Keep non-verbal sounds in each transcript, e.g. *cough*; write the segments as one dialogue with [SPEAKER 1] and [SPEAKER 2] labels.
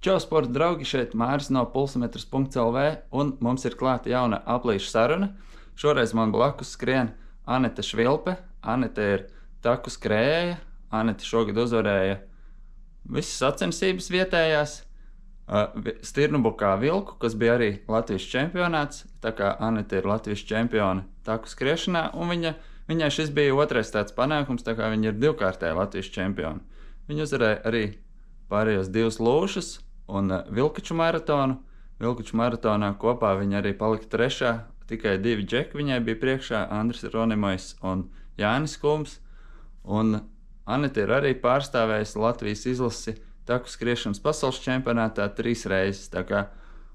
[SPEAKER 1] Čau, sporta draugi! Šeit Mārcis no pulsmetrs.lv un mums ir klāta jauna aplīša saruna. Šoreiz man blakus skrien Anita Švilpe. Anita ir taku skrējēja. Anita šogad uzvarēja visas sacensības vietējās. Stirnubukā vilku, kas bija arī Latvijas čempionāts. Tā kā Anita ir Latvijas čempione taku skriešanā, un viņa, viņai šis bija otrais tāds panākums, tā kā viņa ir divkārtēja Latvijas čempione. Viņa uzvarēja arī pārējos divus lūšus, un uh, Vilkaču maratonu. Vilkaču maratonā kopā viņa arī palika trešā. Tikai divi džeki viņai bija priekšā - Andris Ronimais un Jānis Kungs. Un Anita ir arī pārstāvējusi Latvijas izlasi taku skriešanas pasaules čempionātā trīs reizes. Tā kā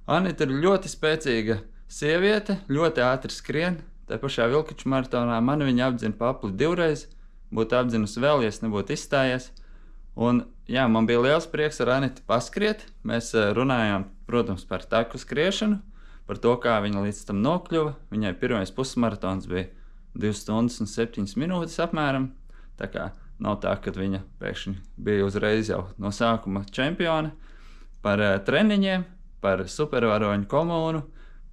[SPEAKER 1] Anita ir ļoti spēcīga sieviete, ļoti ātri skrien. Tā pašā Vilkaču maratonā man viņa apdzina papli divreiz, būtu apdzinusi vēl, ja nebūtu izstājies. Un, jā, man bija liels prieks ar Anitu paskriet. Mēs uh, runājām, protams, par taku skriešanu, par to, kā viņa līdz tam nokļuva. Viņai pirmais pusmaratons bija 2 stundas un 7 minūtes apmēram. Tā kā nav tā, ka viņa pēkšņi bija uzreiz jau no sākuma čempione. Par uh, treniņiem, par supervaroņu komunu,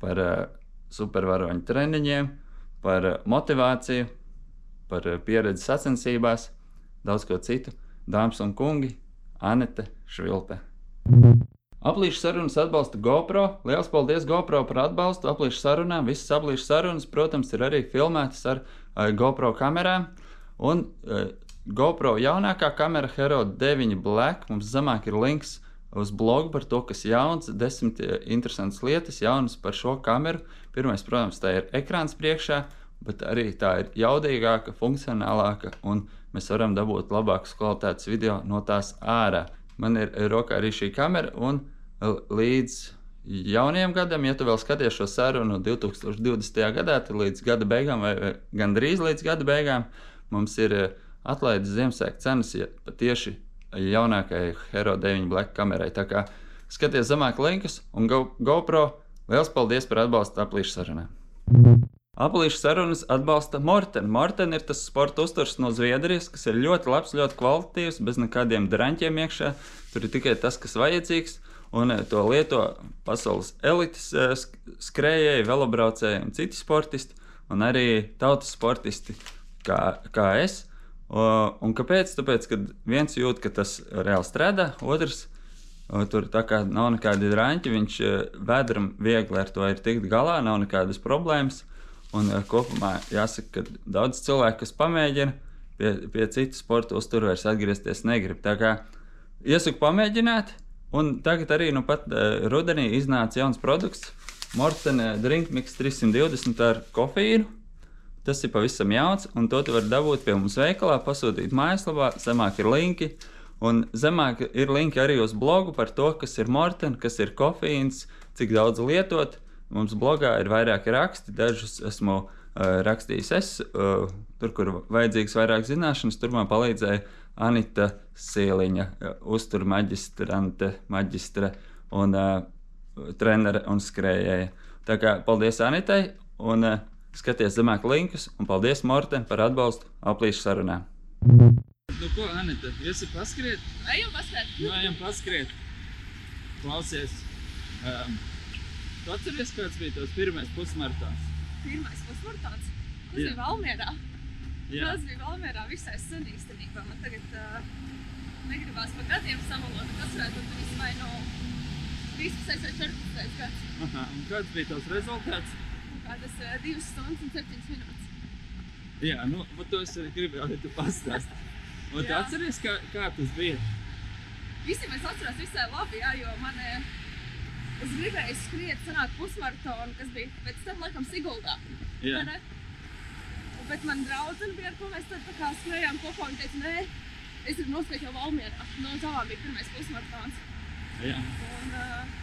[SPEAKER 1] par uh, supervaroņu treniņiem, par uh, motivāciju, par uh, pieredzi sacensībās, daudz ko citu. Dāmas un kungi, Anete Švilpe. Aplīšu sarunas atbalsta GoPro. Lielas paldies GoPro par atbalstu aplīšu sarunām. Visas aplīšu sarunas, protams, ir arī filmētas ar uh, GoPro kamerām. Un uh, GoPro jaunākā kamera Hero 9 Black mums zemāk ir links uz blogu par to, kas jauns, desmit uh, interesantas lietas jaunas par šo kameru. Pirmais, protams, tā ir ekrāns priekšā, bet arī tā ir jaudīgāka, funkcionālāka un mēs varam dabūt labākas kvalitātes video no tās ārā. Man ir rokā arī šī kamera, un līdz jaunajam gadam, ja tu vēl skaties šo sarunu 2020. gadā, tad līdz gada beigām, vai gandrīz līdz gada beigām, mums ir atlaides Ziemassvētku cenas ja tieši jaunākajai Hero 9 Black kamerai. Tā kā skaties zemāk linkus un Go, GoPro, liels paldies par atbalstu aplīšu sarunai! Aplīšu sarunas atbalsta Morten. Morten ir tas sporta uzturs no Zviedrijas, kas ir ļoti labs, ļoti kvalitatīvs, bez nekādiem drāņķiem iekšā. Tur ir tikai tas, kas vajadzīgs, un to lieto pasaules elites skrejēji, velobraucēji un citi sportisti, un arī tautas sportisti kā, kā es. Un kāpēc? Tāpēc, ka viens jūt, ka tas reāli strādā, otrs Tur nav nekāda drāņķa, viņš vēdram viegli ar to ir tikt galā, nav nekādas problēmas. Un uh, kopumā jāsaka, ka daudz cilvēku, kas pamēģina, pie, pie citu sporta uzturu vairs atgriezties negrib. Tā kā iesaku pamēģināt, un tagad arī nu pat uh, rudenī iznāca jauns produkts - Mortena Drinkmix 320 ar kofīnu. Tas ir pavisam jauns, un to var dabūt pie mums veikalā, pasūtīt mājaslapā, zemāk ir linki. Un zemāk ir linki arī uz blogu par to, kas ir mortena, kas ir kofīns, cik daudz lietot. Mums blogā ir vairāki raksti, dažus esmu uh, rakstījis es. Uh, tur, kur vajadzīgs vairāk zināšanas, tur man palīdzēja Anita Sīliņa, uh, uztur maģistrante, maģistre un uh, trenere un skrējēja. Tā kā paldies Anitai un uh, skaties zemāk linkus un paldies Morten par atbalstu aplīšu sarunā.
[SPEAKER 2] Nu ko, Anita, esi paskriet?
[SPEAKER 3] Ejam paskriet.
[SPEAKER 2] Nu, ejam paskriet. Klausies. Um, Tu atceries, kāds bija tavs pirmais pusmaratons?
[SPEAKER 3] Pirmais pusmaratons? Tas
[SPEAKER 2] Jā.
[SPEAKER 3] bija Valmierā.
[SPEAKER 2] Jā,
[SPEAKER 3] Tas bija Valmierā visai sen īstenībā. Man tagad uh, negribās pa gadiem samalot, bet atcerēt, ka tas vai no 13. vai 14. gads.
[SPEAKER 2] Aha, un kāds bija tavs rezultāts?
[SPEAKER 3] Un Kādas uh, 2 stundas un 7 minūtes.
[SPEAKER 2] Jā, nu, bet to es arī gribēju, lai tu pastāsti. Un tu atceries, kā, kā tas bija?
[SPEAKER 3] Īstenībā es atceros visai labi, jā, jo man uh, es gribēju skriet sanāk pusmaratonu, kas bija pēc tam laikam Siguldā.
[SPEAKER 2] Jā,
[SPEAKER 3] vai ne? Bet man draudzene bija, ar ko mēs tad tā kā skrējām kopā un teica, nē, es gribu noskriet jau Valmierā. No tā bija pirmais pusmaratons.
[SPEAKER 2] jā.
[SPEAKER 3] Un uh,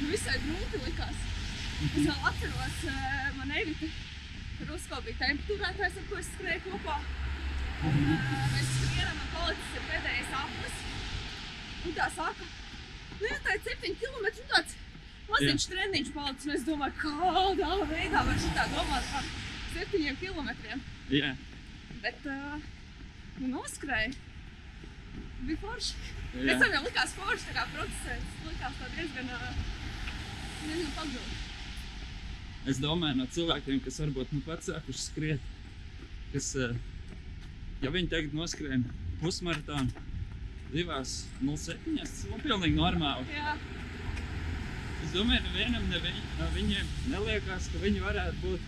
[SPEAKER 3] nu, visai grūti likās. Es vēl atceros, uh, man Evita Rusko bija temperatūrētājs, ar ko es skrēju kopā. Un, uh, mēs skrienam, un palicis ir pēdējais aplis. Un tā saka, nu ir 7 km, tāds maziņš treniņš palicis. Un es domāju, kādā veidā var šitā domāt par 7 km.
[SPEAKER 2] jā.
[SPEAKER 3] Bet, uh, nu, noskrēju. Bija forši.
[SPEAKER 2] Jā.
[SPEAKER 3] Pēc tam jau likās forši, tā kā procesēt. Likās tā diezgan, ā, diezgan pagrūti.
[SPEAKER 2] Es domāju, no cilvēkiem, kas varbūt nu pats sākuši skriet, kas, eh, ja viņi tagad noskrien pusmaratonu, divās 07, tas man pilnīgi normāli.
[SPEAKER 3] Jā,
[SPEAKER 2] Es domāju, nevienam ne viņ, viņiem neliekās, ka viņi varētu būt,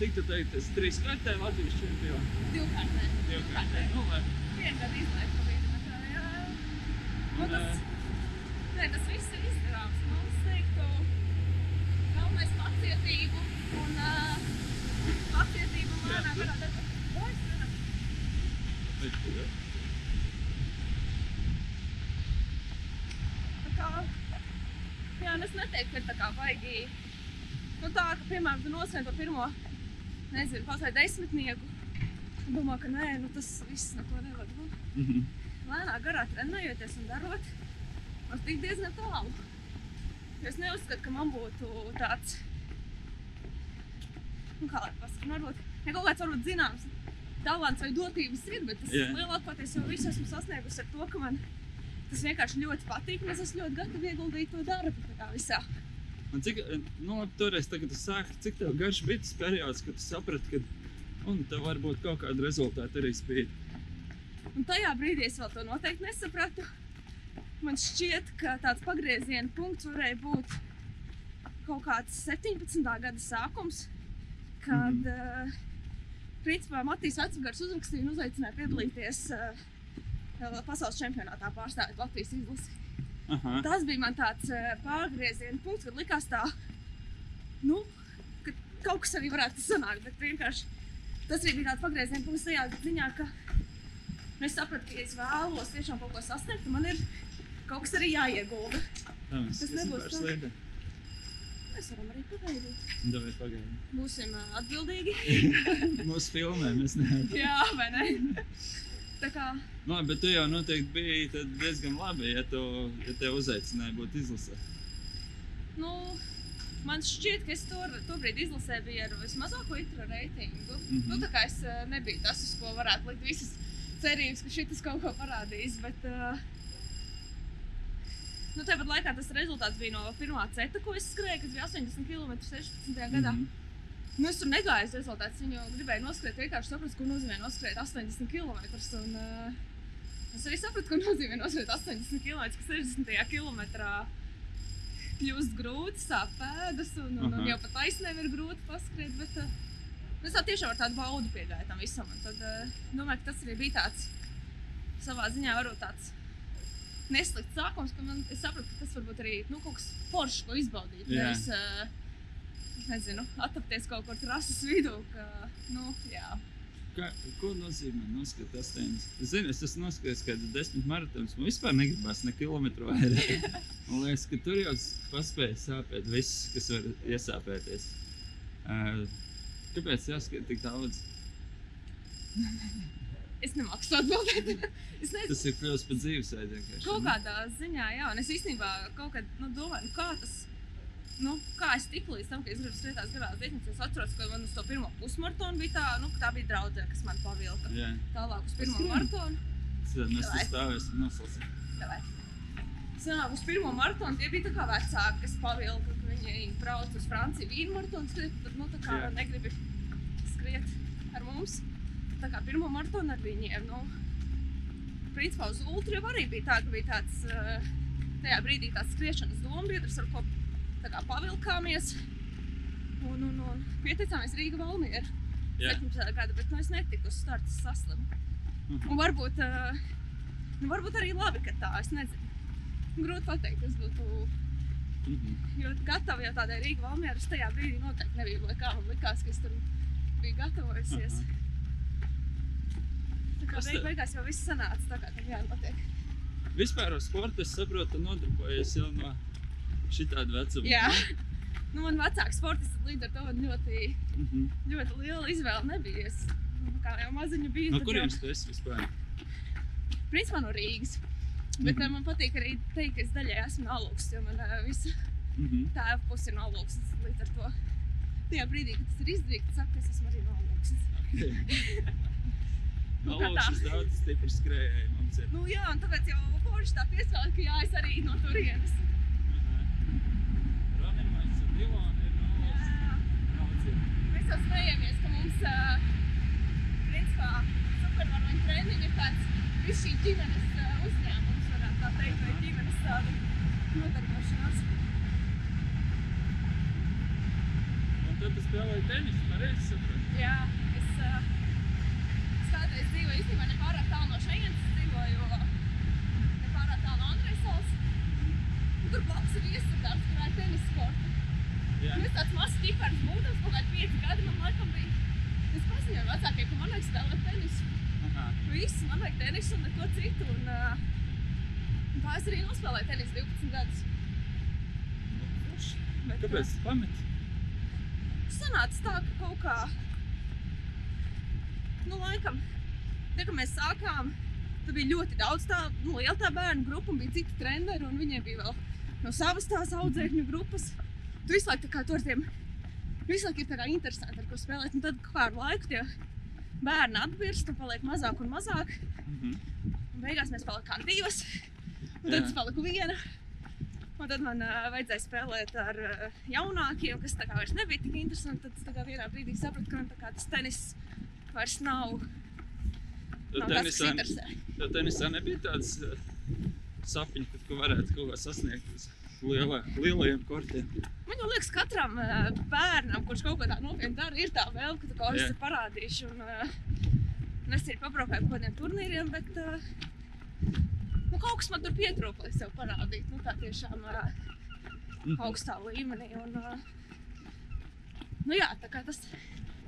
[SPEAKER 2] cik tu teikt, tas trīs kārtē Latvijas čempioni.
[SPEAKER 3] divkārtē.
[SPEAKER 2] Divkārtē, nu lai.
[SPEAKER 3] Vienu gadu izlaiž pa vidu. kā, Jā, jā. Nu,
[SPEAKER 2] Un,
[SPEAKER 3] tas, nē, tas viss ir izdarāms. Es teiktu, galvenais pacietību un uh, pacietību
[SPEAKER 2] Jā,
[SPEAKER 3] varētu. Oi, strādā.
[SPEAKER 2] bet,
[SPEAKER 3] Tā kā, ka ir tā kā baigi, nu tā, ka, piemēram, tu nosien to pirmo, nezinu, kaut vai desmitnieku, un domā, ka nē, nu tas viss neko nevajag. Nu,
[SPEAKER 2] Mhm.
[SPEAKER 3] lēnā garā trenējoties un darot, var tikt diezgan tālu. Es neuzskatu, ka man būtu tāds, nu, kā lai pasakā, nu, varbūt, ja kaut kāds varbūt zināms talants vai dotības ir, bet es
[SPEAKER 2] Jā.
[SPEAKER 3] lielākoties jau visu esmu sasniegusi ar to, ka man tas vienkārši ļoti patīk, un es esmu ļoti gatava ieguldīt to darbu visā.
[SPEAKER 2] Un cik, eh, nu, labi, toreiz, tagad tu sāki, cik tev garš bija tas periods, kad tu saprati, ka, un tev varbūt kaut kāda rezultāta arī spīd.
[SPEAKER 3] Un tajā brīdī es vēl to noteikti nesapratu. Man šķiet, ka tāds pagrieziena punkts varēja būt kaut kāds 17. gada sākums, kad mm -hmm. uh, principā Matīs Vecgars uzrakstīja un uzaicināja piedalīties uh, pasaules čempionātā pārstāvēt Latvijas izlasi.
[SPEAKER 2] Aha,
[SPEAKER 3] Tas bija man tāds uh, pārgrieziena punkts, kad likās tā, nu, ka kaut kas arī varētu sanākt, bet vienkārši tas arī bija tāds pagrieziena punkts tajā ziņā, ka nu, es sapratu, ka ja es vēlos tiešām kaut ko sasniegt, man ir kaut kas arī jāiegulda.
[SPEAKER 2] tā
[SPEAKER 3] tas nebūs tā. Mēs varam arī pagaidīt.
[SPEAKER 2] Davai pagaidi.
[SPEAKER 3] Būsim uh, atbildīgi. *laughs*
[SPEAKER 2] Mūsu filmē mēs neesam.
[SPEAKER 3] Jā, vai ne? Kā
[SPEAKER 2] Nu, labi, bet tu jau noteikti biji diezgan labi, ja, tu, ja te uzaicināja būt izlasē.
[SPEAKER 3] Nu, man šķiet, ka es tur tobrīd izlasē biju ar vismazāko itra reitingu. Mm
[SPEAKER 2] Mhm.
[SPEAKER 3] -hmm. nu, tā kā es eh, nebiju tas, uz ko varētu likt visas cerības, ka šis kaut ko parādīs. Bet, uh, nu, tāpat laikā tas rezultāts bija no pirmā ceta, ko es skrēju, kas bija 80 km 16. gadā. Mm
[SPEAKER 2] Mhm.
[SPEAKER 3] -hmm. Nu, es tur negāju uz rezultātu. Viņu gribēju noskriet, vienkārši sapratu, ko nozīmē noskriet 80 km. Un, uh, es arī sapratu, ko nozīmē noskriet 80 km, ka 60. kilometrā kļūst grūti, sāp pēdas, un, un, un
[SPEAKER 2] Aha.
[SPEAKER 3] jau pat taisnēm ir grūti paskriet. Bet, uh, es tā tiešām ar tādu baudu piegāju tam visam. Un tad uh, domāju, ka tas arī bija tāds savā ziņā varbūt tāds neslikts sākums, ka man, es sapratu, ka tas varbūt arī nu, kaut kas foršs, ko izbaudīt.
[SPEAKER 2] Jā.
[SPEAKER 3] Nevis, uh, nezinu, atrapties kaut kur trases vidū. Ka, nu, jā.
[SPEAKER 2] Kā, ko nozīmē noskatīt 80? Es zinu, es esmu noskatījies kādu desmit maratonus. Man vispār negribas ne kilometru vairāk. *laughs* Man liekas, ka tur jau paspēja sāpēt viss, kas var iesāpēties. Uh, kāpēc jāskat tik daudz? *laughs*
[SPEAKER 3] Es nemāku atbildēt. *laughs* es nezinu,
[SPEAKER 2] Tas ir kļuvis par dzīvesveidu vienkārši.
[SPEAKER 3] kaut kādā ziņā, jā, un es īstenībā kaut kad nu, domāju, nu, kā tas. Nu, kā es tiku līdz tam, ka es gribu skriet tās garās dienas, es atceros, ka man uz to pirmo pusmaratonu bija tā, nu, tā bija draudzene, kas man pavilka.
[SPEAKER 2] Jā,
[SPEAKER 3] Tālāk uz pirmo maratonu.
[SPEAKER 2] mēs tur stāvēsim nosalsim.
[SPEAKER 3] Davai. Sanāk, uz pirmo maratonu tie bija tā kā vecāki, kas pavilka, ka viņi brauc uz Franciju vīnu maratonu skriet, tad, nu, tā kā
[SPEAKER 2] Jā.
[SPEAKER 3] negribi skriet ar mums. Tā kā pirmo maratonu ar viņiem, nu, principā uz ultra jau arī bija tā, ka bija tāds, eh, tajā brīdī tāds skriešanas dombiedrs, ar ko tā kā pavilkāmies. Un, un, un pieteicāmies Rīga Valmiera.
[SPEAKER 2] Jā.
[SPEAKER 3] 17. gada, bet nu, es netiku uz starta saslimu.
[SPEAKER 2] Mhm.
[SPEAKER 3] Un varbūt, uh, nu, varbūt arī labi, ka tā, es nezinu. Grūti pateikt, es būtu
[SPEAKER 2] Mhm.
[SPEAKER 3] ļoti gatava jau tādai Rīga Valmierai. Es tajā brīdī noteikti nebiju, lai kā man likās, ka es tur biju gatavojusies.
[SPEAKER 2] Aha.
[SPEAKER 3] Tā kā beig, beigās jau viss sanāca tā, kā tam jānotiek.
[SPEAKER 2] Vispār ar sportu es saprotu, nodarbojies jau no šitāda vecuma.
[SPEAKER 3] Jā. Nu, man vecāks sportists, līdz ar to man ļoti,
[SPEAKER 2] Mhm.
[SPEAKER 3] ļoti liela izvēle nebija. Es, nu, kā jau maziņa bija,
[SPEAKER 2] No kurienes tu esi vispār?
[SPEAKER 3] jau, principā no Rīgas. Bet mm. man patīk arī teikt, ka es daļai esmu no augsts, jo man uh, visa
[SPEAKER 2] Mhm.
[SPEAKER 3] tēva puse ir no augsts. Līdz ar to tajā brīdī, kad tas ir izdarīts, tad saka, ka es esmu arī no augsts.
[SPEAKER 2] No
[SPEAKER 3] Nu.
[SPEAKER 2] Lūksas daudz stipri skrējēji mums ir.
[SPEAKER 3] Nu, jā, un tāpēc jau forši tā piespēlēt, ka jā, es arī no turienes.
[SPEAKER 2] Ronimais un Ilona ir no valsts.
[SPEAKER 3] Jā.
[SPEAKER 2] Braucieni.
[SPEAKER 3] Mēs jau smējamies, ka mums, uh, principā, supervaroņu treniņi ir tāds viss šī ģimenes uh, uzņēmums, varētu tā teikt, vai ģimenes tāda nodarbošanās.
[SPEAKER 2] Un tad tu spēlēji tenisu, pareizi sapratu?
[SPEAKER 3] Jā, es, uh, es kādreiz dzīvoju īstenībā nepārāk tālu no šejienes, es dzīvoju nepārāk tālu no. Un Tur blakus ir iestrādāts, kur ir tenisa korta.
[SPEAKER 2] Jā.
[SPEAKER 3] Un es tāds mazs ķipars būdams, kaut kādi pieci gadi man laikam bija. Es paziņoju vecākiem, ka man vajag spēlēt tenisu.
[SPEAKER 2] Aha.
[SPEAKER 3] Viss, man vajag tenisu un neko citu. Un, uh, un tā es arī nospēlēju tenisu 12 gadus. Bet,
[SPEAKER 2] Kāpēc tu pameti?
[SPEAKER 3] sanāca tā, ka kaut kā, nu, laikam, tā kā mēs sākām, tad bija ļoti daudz tā, nu, liela tā bērnu grupa un bija citi treneri, un viņiem bija vēl no savas tās audzēkņu grupas. Tu visu laiku tā kā tur tiem, visu laiku ir tā kā interesanti, ar ko spēlēt, un tad kā ar laiku tie bērni atbirst un paliek mazāk un mazāk,
[SPEAKER 2] Mhm.
[SPEAKER 3] un beigās mēs palikām divas, un
[SPEAKER 2] Jā.
[SPEAKER 3] tad es paliku viena. Un tad man uh, vajadzēja spēlēt ar uh, jaunākiem, kas tā kā vairs nebija tik interesanti. Tad es tā kā vienā brīdī sapratu, ka man tā kā tas tenis vairs nav, nav tas, kas
[SPEAKER 2] tenisā,
[SPEAKER 3] interesē.
[SPEAKER 2] tenisā nebija tāds sapņi, ka tu varētu kaut ko sasniegt lielā, lielajiem kortiem.
[SPEAKER 3] Man liekas, katram uh, bērnam, kurš kaut ko tādu nopietnu dara, ir tā vēl, ka tu kaut
[SPEAKER 2] Jā.
[SPEAKER 3] ko esi parādījuši. Un, un es arī pabraukāju pa kaut kādiem turnīriem, bet uh, nu, kaut kas man tur pietrūka, lai sev parādītu. Nu, tā tiešām
[SPEAKER 2] Mhm.
[SPEAKER 3] augstā līmenī. Un, nu, jā, tā kā tas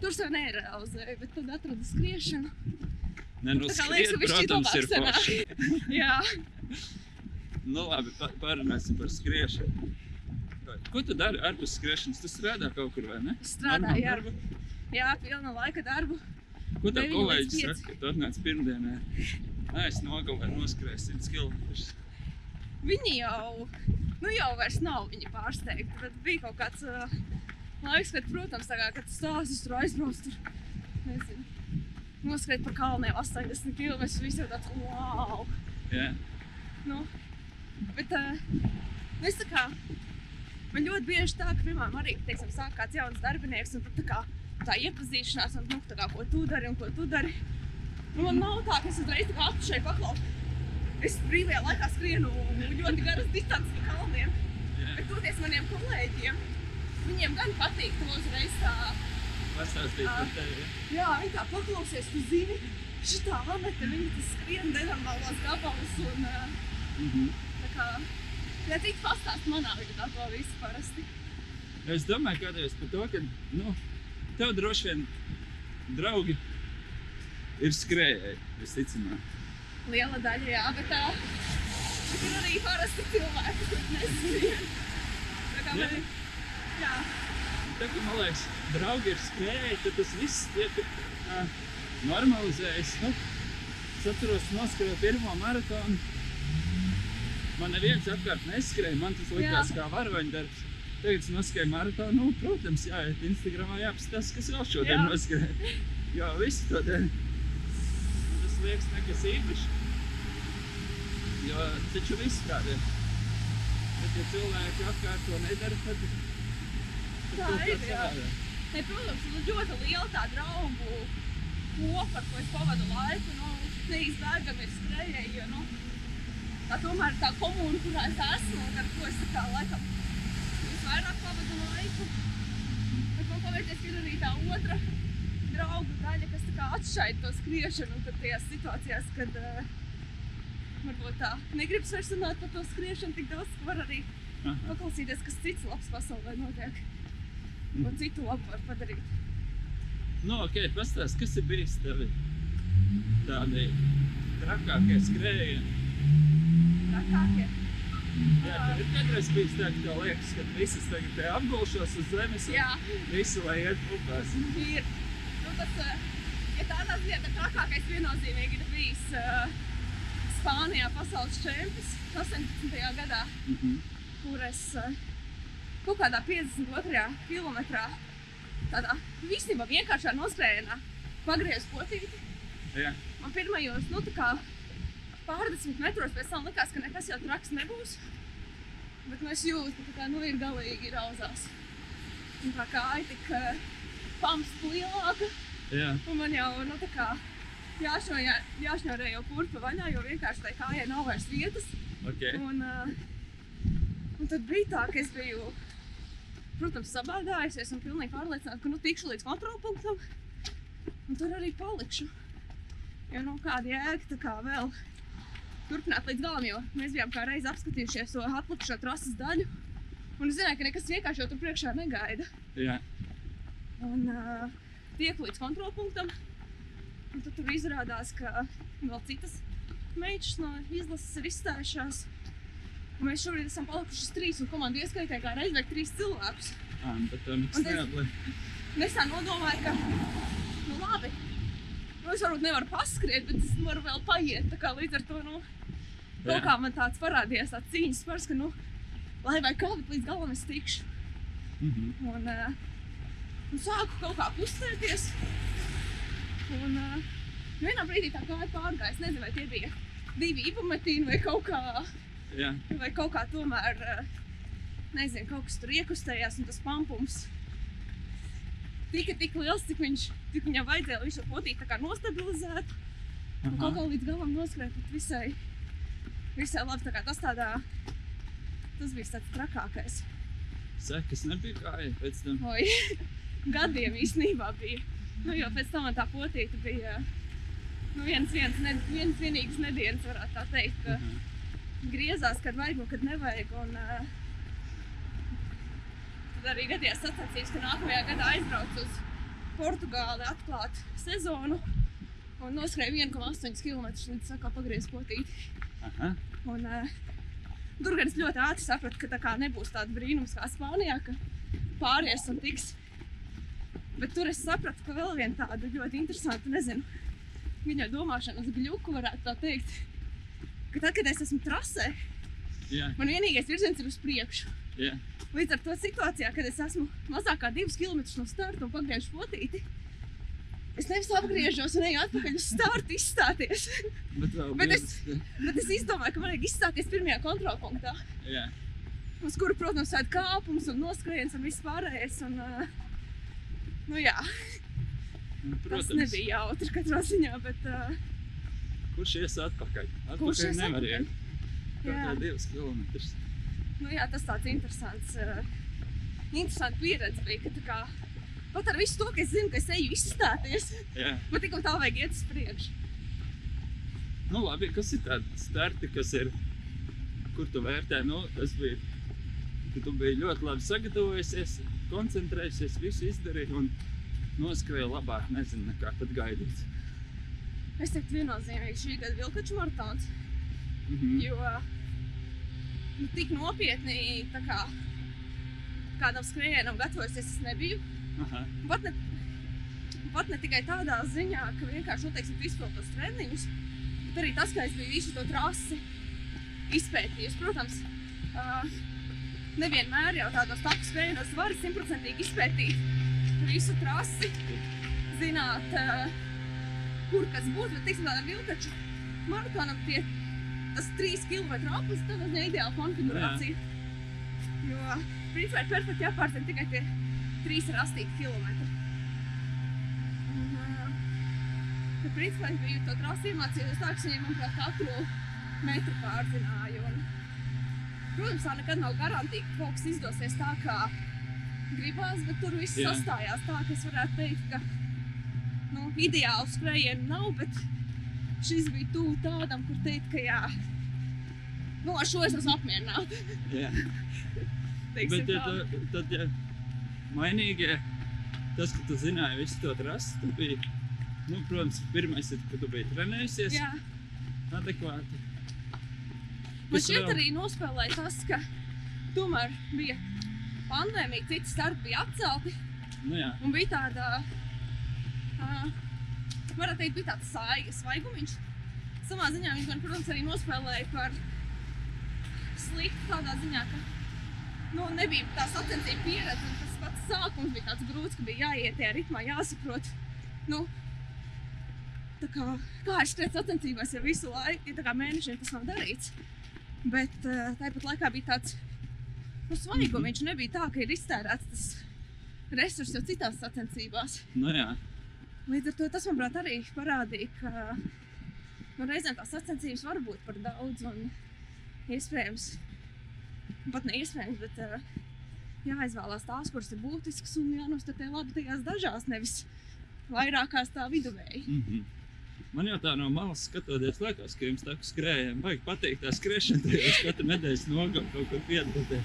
[SPEAKER 3] tur sev nerealizēja, bet tad atradu skriešanu.
[SPEAKER 2] Nē, nu,
[SPEAKER 3] Tā kā liekas, ka
[SPEAKER 2] protams, ir
[SPEAKER 3] labāk
[SPEAKER 2] forši. *laughs*
[SPEAKER 3] Jā,
[SPEAKER 2] Nu, labi, parunāsim par skriešanu. Ko tu dari ārpus skriešanas? Tu strādā kaut kur, vai ne?
[SPEAKER 3] Strādāju,
[SPEAKER 2] darbu?
[SPEAKER 3] jā pilna laika darbu.
[SPEAKER 2] Ko tev kolēģis saka, ka tu atnāc pirmdienā? Nē, es nogalēju, noskrēju 100 km.
[SPEAKER 3] Viņi jau, nu jau vairs nav viņi pārsteigti, bet bija kaut kāds uh, laiks, kad, protams, tā kā, kad stāstus tur aizbrauc, tur, nezinu, noskriet pa kalniem 80 km, visi jau tāds, wow!
[SPEAKER 2] Jā,
[SPEAKER 3] Nu, bet nu, es tā kā, man ļoti bieži tā, ka, piemēram, arī, teiksim, sāk kāds jauns darbinieks, un tad tā kā tā iepazīšanās, un, nu, tā kā, ko tu dari un ko tu dari. Nu, man nav tā, ka es uzreiz tā kā apšai paklau. Es brīvajā laikā skrienu ļoti garas distances pa kalniem,
[SPEAKER 2] jā.
[SPEAKER 3] bet toties maniem kolēģiem, viņiem gan patīk to uzreiz tā,
[SPEAKER 2] Pastāstīt par tevi. jā.
[SPEAKER 3] viņi tā paklausies, tu zini, šitā Anete, viņa tas skrien nenormālos gabalus, un uh,
[SPEAKER 2] Mhm.
[SPEAKER 3] tā kā, cits pastāst manā vietā to visu parasti.
[SPEAKER 2] Es domāju, kādreiz par to, ka nu, tev droši vien draugi ir skrējēji, visticamāk.
[SPEAKER 3] Liela daļa, jā, bet tā ir arī parasti cilvēki, kuriem neskrien. Tā kā
[SPEAKER 2] Jā.
[SPEAKER 3] man, jā,
[SPEAKER 2] Tā kā man liekas, draugi ir skrējēji, tad tas viss tiek tā, normalizējis. Nu, es atceros, noskrēju pirmo maratonu. Man neviens apkārt neskrēja, man tas likās
[SPEAKER 3] Jā.
[SPEAKER 2] kā varoņdarbs. Tagad es noskrēju maratonu, nu, protams, jāiet Instagramā, jāapskatās, kas vēl šodien
[SPEAKER 3] Jā.
[SPEAKER 2] noskrēja. Jo visi to dara. Tas liekas nekas īpašs. Jo taču viss tāda ir. Bet, ja cilvēki apkārt to nedara, tad
[SPEAKER 3] Tā
[SPEAKER 2] kā
[SPEAKER 3] ir, jā. ne, protams, ir ļoti liela tā draugu kopa, ar ko es pavadu laiku. Nu, neizbēgami ir skrejēji, jo, nu, tā tomēr tā komūna, kurā es esmu un ar ko es tā kā laikam visvairāk pavadu laiku. Man paveicies, ka ir arī tā otra draugu daļa, kas tā kā atšķaida to skriešanu un tad tajās situācijās, kad uh, varbūt tā negribas vairs runāt par to skriešanu tik daudz, ka var arī
[SPEAKER 2] Aha.
[SPEAKER 3] paklausīties, kas cits labs pasaulē notiek. Ko citu labu var padarīt.
[SPEAKER 2] Nu, ok, pastāst, kas ir bijis tevi tādi trakākie skrējieni?
[SPEAKER 3] Trakākie.
[SPEAKER 2] Jā, tev ir kādreiz bijis tā, ka tev liekas, ka visas tagad te apgulšos uz zemes un
[SPEAKER 3] Jā,
[SPEAKER 2] visu, lai iet upās.
[SPEAKER 3] ir. Nu, tas, eh, ja tādā ziņā, tad trakākais viennozīmīgi ir bijis uh, Spānijā pasaules čempions 18. gadā,
[SPEAKER 2] Mhm.
[SPEAKER 3] kur es uh, kaut kādā 52. kilometrā tādā īstenībā vienkāršā noskrējienā pagriezu potīti.
[SPEAKER 2] Jā,
[SPEAKER 3] Man pirmajos, nu tā kā pārdesmit metros pēc tam likās, ka nekas jau traks nebūs. Bet nu, es jūtu, ka tā nu, ir galīgi rauzās. Un tā kā ir tik uh, pamsta lielāka,
[SPEAKER 2] Jā,
[SPEAKER 3] un man jau nu, tā kā jāšņo, jāšņorē jau kurpa vaļā, jo vienkārši tai kājai nav vairs vietas.
[SPEAKER 2] ok.
[SPEAKER 3] Un, uh, un tad bija tā, ka es biju, protams, sabādājusies un pilnīgi pārliecināta, ka nu tikšu līdz kontrolpunktam. Un tur arī palikšu. Jo nu kāda jēga tā kā vēl turpināt līdz galam, jo mēs bijām kā reiz apskatījušies to atlikušo trases daļu. Un es zināju, ka nekas vienkārši jau tur priekšā negaida.
[SPEAKER 2] Jā,
[SPEAKER 3] Un uh, tiek līdz kontrolpunktam. Un tad tur izrādās, ka vēl citas meitas no izlases ir izstājušās. Un mēs šobrīd esam palikušas trīs, un komanda ieskaitē kā reiz vajag trīs cilvēkus.
[SPEAKER 2] Ā, nu,
[SPEAKER 3] Un es-
[SPEAKER 2] neatliek.
[SPEAKER 3] Un es tā nodomāju, ka, nu labi, nu es varbūt nevaru paskriet, bet es varu vēl paiet. Tā kā līdz ar to, nu, kaut
[SPEAKER 2] Jā.
[SPEAKER 3] kā man tāds parādījās tāds cīņas spars, ka, nu, lai vai kā, bet līdz galam es tikšu.
[SPEAKER 2] Mhm.
[SPEAKER 3] Un, uh, un sāku kaut kā kustēties. Un uh, vienā brīdī tā kā pārgāja. Es nezinu, vai tie bija divi ibumetīni vai kaut kā,
[SPEAKER 2] Jā,
[SPEAKER 3] vai kaut kā tomēr, uh, nezinu, kaut kas tur iekustējās un tas pampums tika tik liels, cik, viņš, cik viņam vajadzēja, viņš šo potīti tā kā nostabilizētu. Un kaut kā līdz galam noskrēja pat visai, visai labi. Tā kā tas tādā, tas bija tāds trakākais.
[SPEAKER 2] sekas nebija kāja pēc tam.
[SPEAKER 3] Oi, *laughs* gadiem īstenībā bija. Nu, jo pēc tam man tā potīte bija nu, viens, viens, ne, viens vienīgs nedēļas, varētu tā teikt. Ka
[SPEAKER 2] Aha.
[SPEAKER 3] griezās, kad vajag un kad nevajag. Un, uh, tad arī gadījās sacensības, ka nākamajā gadā aizbraucu uz Portugāli atklāt sezonu un noskrēju 1,8 km līdz sakā pagriez potīti.
[SPEAKER 2] Aha.
[SPEAKER 3] Un, uh, tur gan es ļoti ātri sapratu, ka tā kā nebūs tāds brīnums kā Spānijā, ka pāries un tiks. Bet tur es sapratu, ka vēl viena tāda ļoti interesanta, nezinu, viņa domāšanas gļuku varētu tā teikt. Ka tad, kad es esmu trasē,
[SPEAKER 2] Jā,
[SPEAKER 3] man vienīgais virziens ir uz priekšu.
[SPEAKER 2] jā.
[SPEAKER 3] Līdz ar to situācijā, kad es esmu mazāk kā divus kilometrus no starta un pagriežu potīti, es nevis apgriežos un eju atpakaļ uz startu izstāties. *laughs*
[SPEAKER 2] Bet
[SPEAKER 3] Bet es-
[SPEAKER 2] tas- *laughs*
[SPEAKER 3] Bet es izdomāju, ka man vajag izstāties pirmajā kontrolpunktā.
[SPEAKER 2] Jā,
[SPEAKER 3] uz kuru, protams, ir kāpums un noskrējiens un viss pārējais. Un, uh, nu, jā,
[SPEAKER 2] nu,
[SPEAKER 3] tas
[SPEAKER 2] protams.
[SPEAKER 3] nebija jautri katrā ziņā, bet uh,
[SPEAKER 2] Kurš ies atpakaļ?
[SPEAKER 3] Kurš
[SPEAKER 2] Atpakaļ
[SPEAKER 3] ies
[SPEAKER 2] nevar iet. Kā divas kilometrus.
[SPEAKER 3] nu, jā, tas tāds interesants, uh, interesants pieredze bija. Ka, tā kā, pat ar visu to, ka es zinu, ka es eju izstāties,
[SPEAKER 2] Jā.
[SPEAKER 3] man tik un tā vajag iet uz priekšu.
[SPEAKER 2] Nu, labi, kas ir tādi starti, kas ir, kur tu vērtē? Nu, tas bija, ka tu biji ļoti labi sagatavojusies, koncentrējusies, visu izdarīji un noskrēja labāk, nezinu, nekā pat gaidīts.
[SPEAKER 3] Es teiktu, viennozīmīgi šī gada vilkaču maratons,
[SPEAKER 2] Mhm.
[SPEAKER 3] jo nu, tik nopietni tā kā, kādam skrējienam gatavojusies es nebiju.
[SPEAKER 2] Aha.
[SPEAKER 3] Pat ne, pat ne tikai tādā ziņā, ka vienkārši noteikti izpildīju tos treniņus, bet arī tas, ka es biju visu to trasi izpētījusi. Protams, uh, nevienmēr jau tādos tapu skrējienos var simtprocentīgi izpētīt visu trasi, zināt, uh, kur kas būs. Bet, teiksim, tādam vilkaču maratonam tie tas trīs km aplis, tad tas ir ideāla konfigurācija. Jo, principā, ir perfekti jāpārzina tikai tie trīs rastīti kilometri. Un, ā, Tad, principā, es biju to trasi iemācījusies tā, ka viņi, manuprāt, katru metru pārzināja. Un, protams, tā nekad nav garantīva, ka kaut kas izdosies tā, kā gribās, bet tur viss
[SPEAKER 2] Jā.
[SPEAKER 3] sastājās tā, ka es varētu teikt, ka nu, ideālu skrējienu nav, bet šis bija tuvu tādam, kur teikt, ka jā, nu, ar šo es esmu apmierināta.
[SPEAKER 2] Jā.
[SPEAKER 3] teiksim
[SPEAKER 2] Bet
[SPEAKER 3] tā.
[SPEAKER 2] tu, tad, ja mainīgie, tas, ka tu zināji visu to trasi, tu biji, nu, protams, pirmais ir, ka tu biji trenējusies
[SPEAKER 3] Jā.
[SPEAKER 2] adekvāti.
[SPEAKER 3] Man
[SPEAKER 2] vēl?
[SPEAKER 3] arī nospēlēja tas, ka tomēr bija pandēmija, citi starti bija atcelti
[SPEAKER 2] Nu jā,
[SPEAKER 3] un bija tāda, uh, varētu teikt, bija tāds saiga, svaigumiņš. Savā ziņā viņš man, protams, arī nospēlēja par sliktu tādā ziņā, ka nu, nebija tā sacensība pieredze sākums bija tāds grūts, ka bija jāiet tajā ritmā, jāsaprot, nu, tā kā, kā ir skriet sacensībās, ja visu laiku, tā kā mēnešiem tas nav darīts. Bet uh, tāpat laikā bija tāds, nu, svaigums.
[SPEAKER 2] Mhm.
[SPEAKER 3] Viņš nebija tā, ka ir iztērēts tas resurs jau citās sacensībās.
[SPEAKER 2] Nu, jā.
[SPEAKER 3] Līdz ar to tas, manuprāt, arī parādīja, ka nu, reizēm tās sacensības var būt par daudz un iespējams, pat ne iespējams, bet uh, jāizvēlās tās, kuras ir būtiskas un jānostatē labi tajās dažās, nevis vairākās tā viduvēji.
[SPEAKER 2] Mm -hmm. Man jau tā no malas skatoties, liekas, ka jums tā kā skrējējiem vajag pateikt, tā skriešana, tad jūs katru nedēļas nogalu kaut kur piedalāties.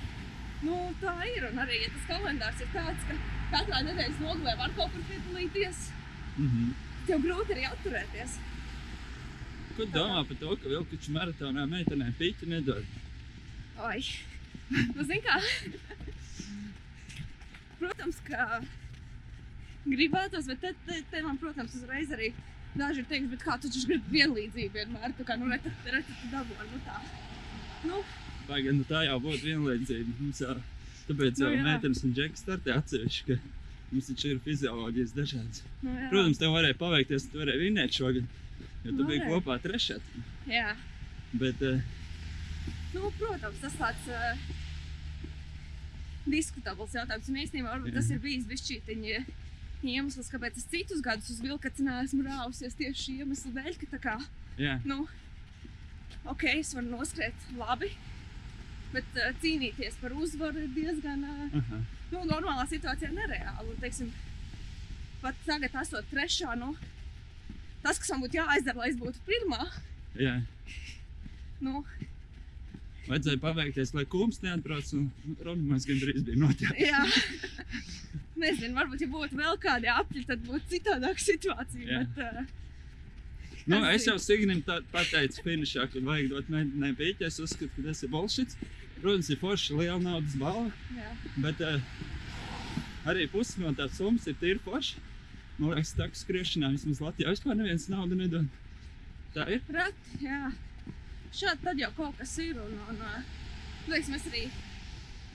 [SPEAKER 3] Nu, tā ir. Un arī ja tas kalendārs ir tāds, ka katrā nedēļas nogalē var kaut kur piedalīties.
[SPEAKER 2] Mm -hmm.
[SPEAKER 3] Tev grūti arī atturēties.
[SPEAKER 2] Ko domā par to, ka Vilkuču maratonā meitenēm pīķi nedod?
[SPEAKER 3] Oi, nu, zini kā? Protams, ka gribētos, bet te, te, te man, protams, uzreiz arī daži ir teiks, bet kā tu taču gribi vienlīdzību vienmēr, tā kā, nu, reti, reti tu dabūji, nu tā. Nu,
[SPEAKER 2] Vai gan nu, tā jau būtu vienlīdzība? Mums jau tāpēc jau
[SPEAKER 3] Nu, jā.
[SPEAKER 2] meitenes un džeki startē atsevišķi, ka mums taču ir fizioloģijas dažādas.
[SPEAKER 3] nu jā.
[SPEAKER 2] Protams, tev varēja paveikties, tu varēji vinēt šogad, jo tu biji
[SPEAKER 3] Varēja.
[SPEAKER 2] kopā trešā.
[SPEAKER 3] Jā,
[SPEAKER 2] Bet, eh,
[SPEAKER 3] nu, protams, tas tāds uh, diskutabls jautājums. Un īstenībā varbūt
[SPEAKER 2] Jā.
[SPEAKER 3] tas ir bijis bišķītiņi iemesls, kāpēc es citus gadus uz vilkaci neesmu rāvusies tieši šī iemesla dēļ, ka tā kā,
[SPEAKER 2] jā,
[SPEAKER 3] nu, ok, es varu noskriet labi, bet uh, cīnīties par uzvaru ir diezgan, uh,
[SPEAKER 2] aha,
[SPEAKER 3] nu, normālā situācijā nereāli. Un, teiksim, pat tagad esot trešā, nu, tas, kas man būtu jāizdara, lai es būtu pirmā,
[SPEAKER 2] jā.
[SPEAKER 3] nu,
[SPEAKER 2] Vajadzēja paveikties, lai kūms neatbrauc un Ronmans gandrīz bija noķerts.
[SPEAKER 3] Jā. *laughs* Nezinu, varbūt, ja būtu vēl kādi apļi, tad būtu citādāka situācija.
[SPEAKER 2] Jā.
[SPEAKER 3] Bet, uh,
[SPEAKER 2] Nu, es jau? Signim pateicu finišā, ka vajag dot meitenei pīķi. Es uzskatu, ka tas ir bullshit. Protams, ir forši liela naudas balva,
[SPEAKER 3] jā.
[SPEAKER 2] bet uh, arī pusi no tās summas ir tīri forši. Man liekas, tā kā skriešanā vismaz Latvijā vispār neviens naudu nedod. Tā ir.
[SPEAKER 3] Rati, jā. Šādi tad jau kaut kas ir. Un, un, liekas, mēs arī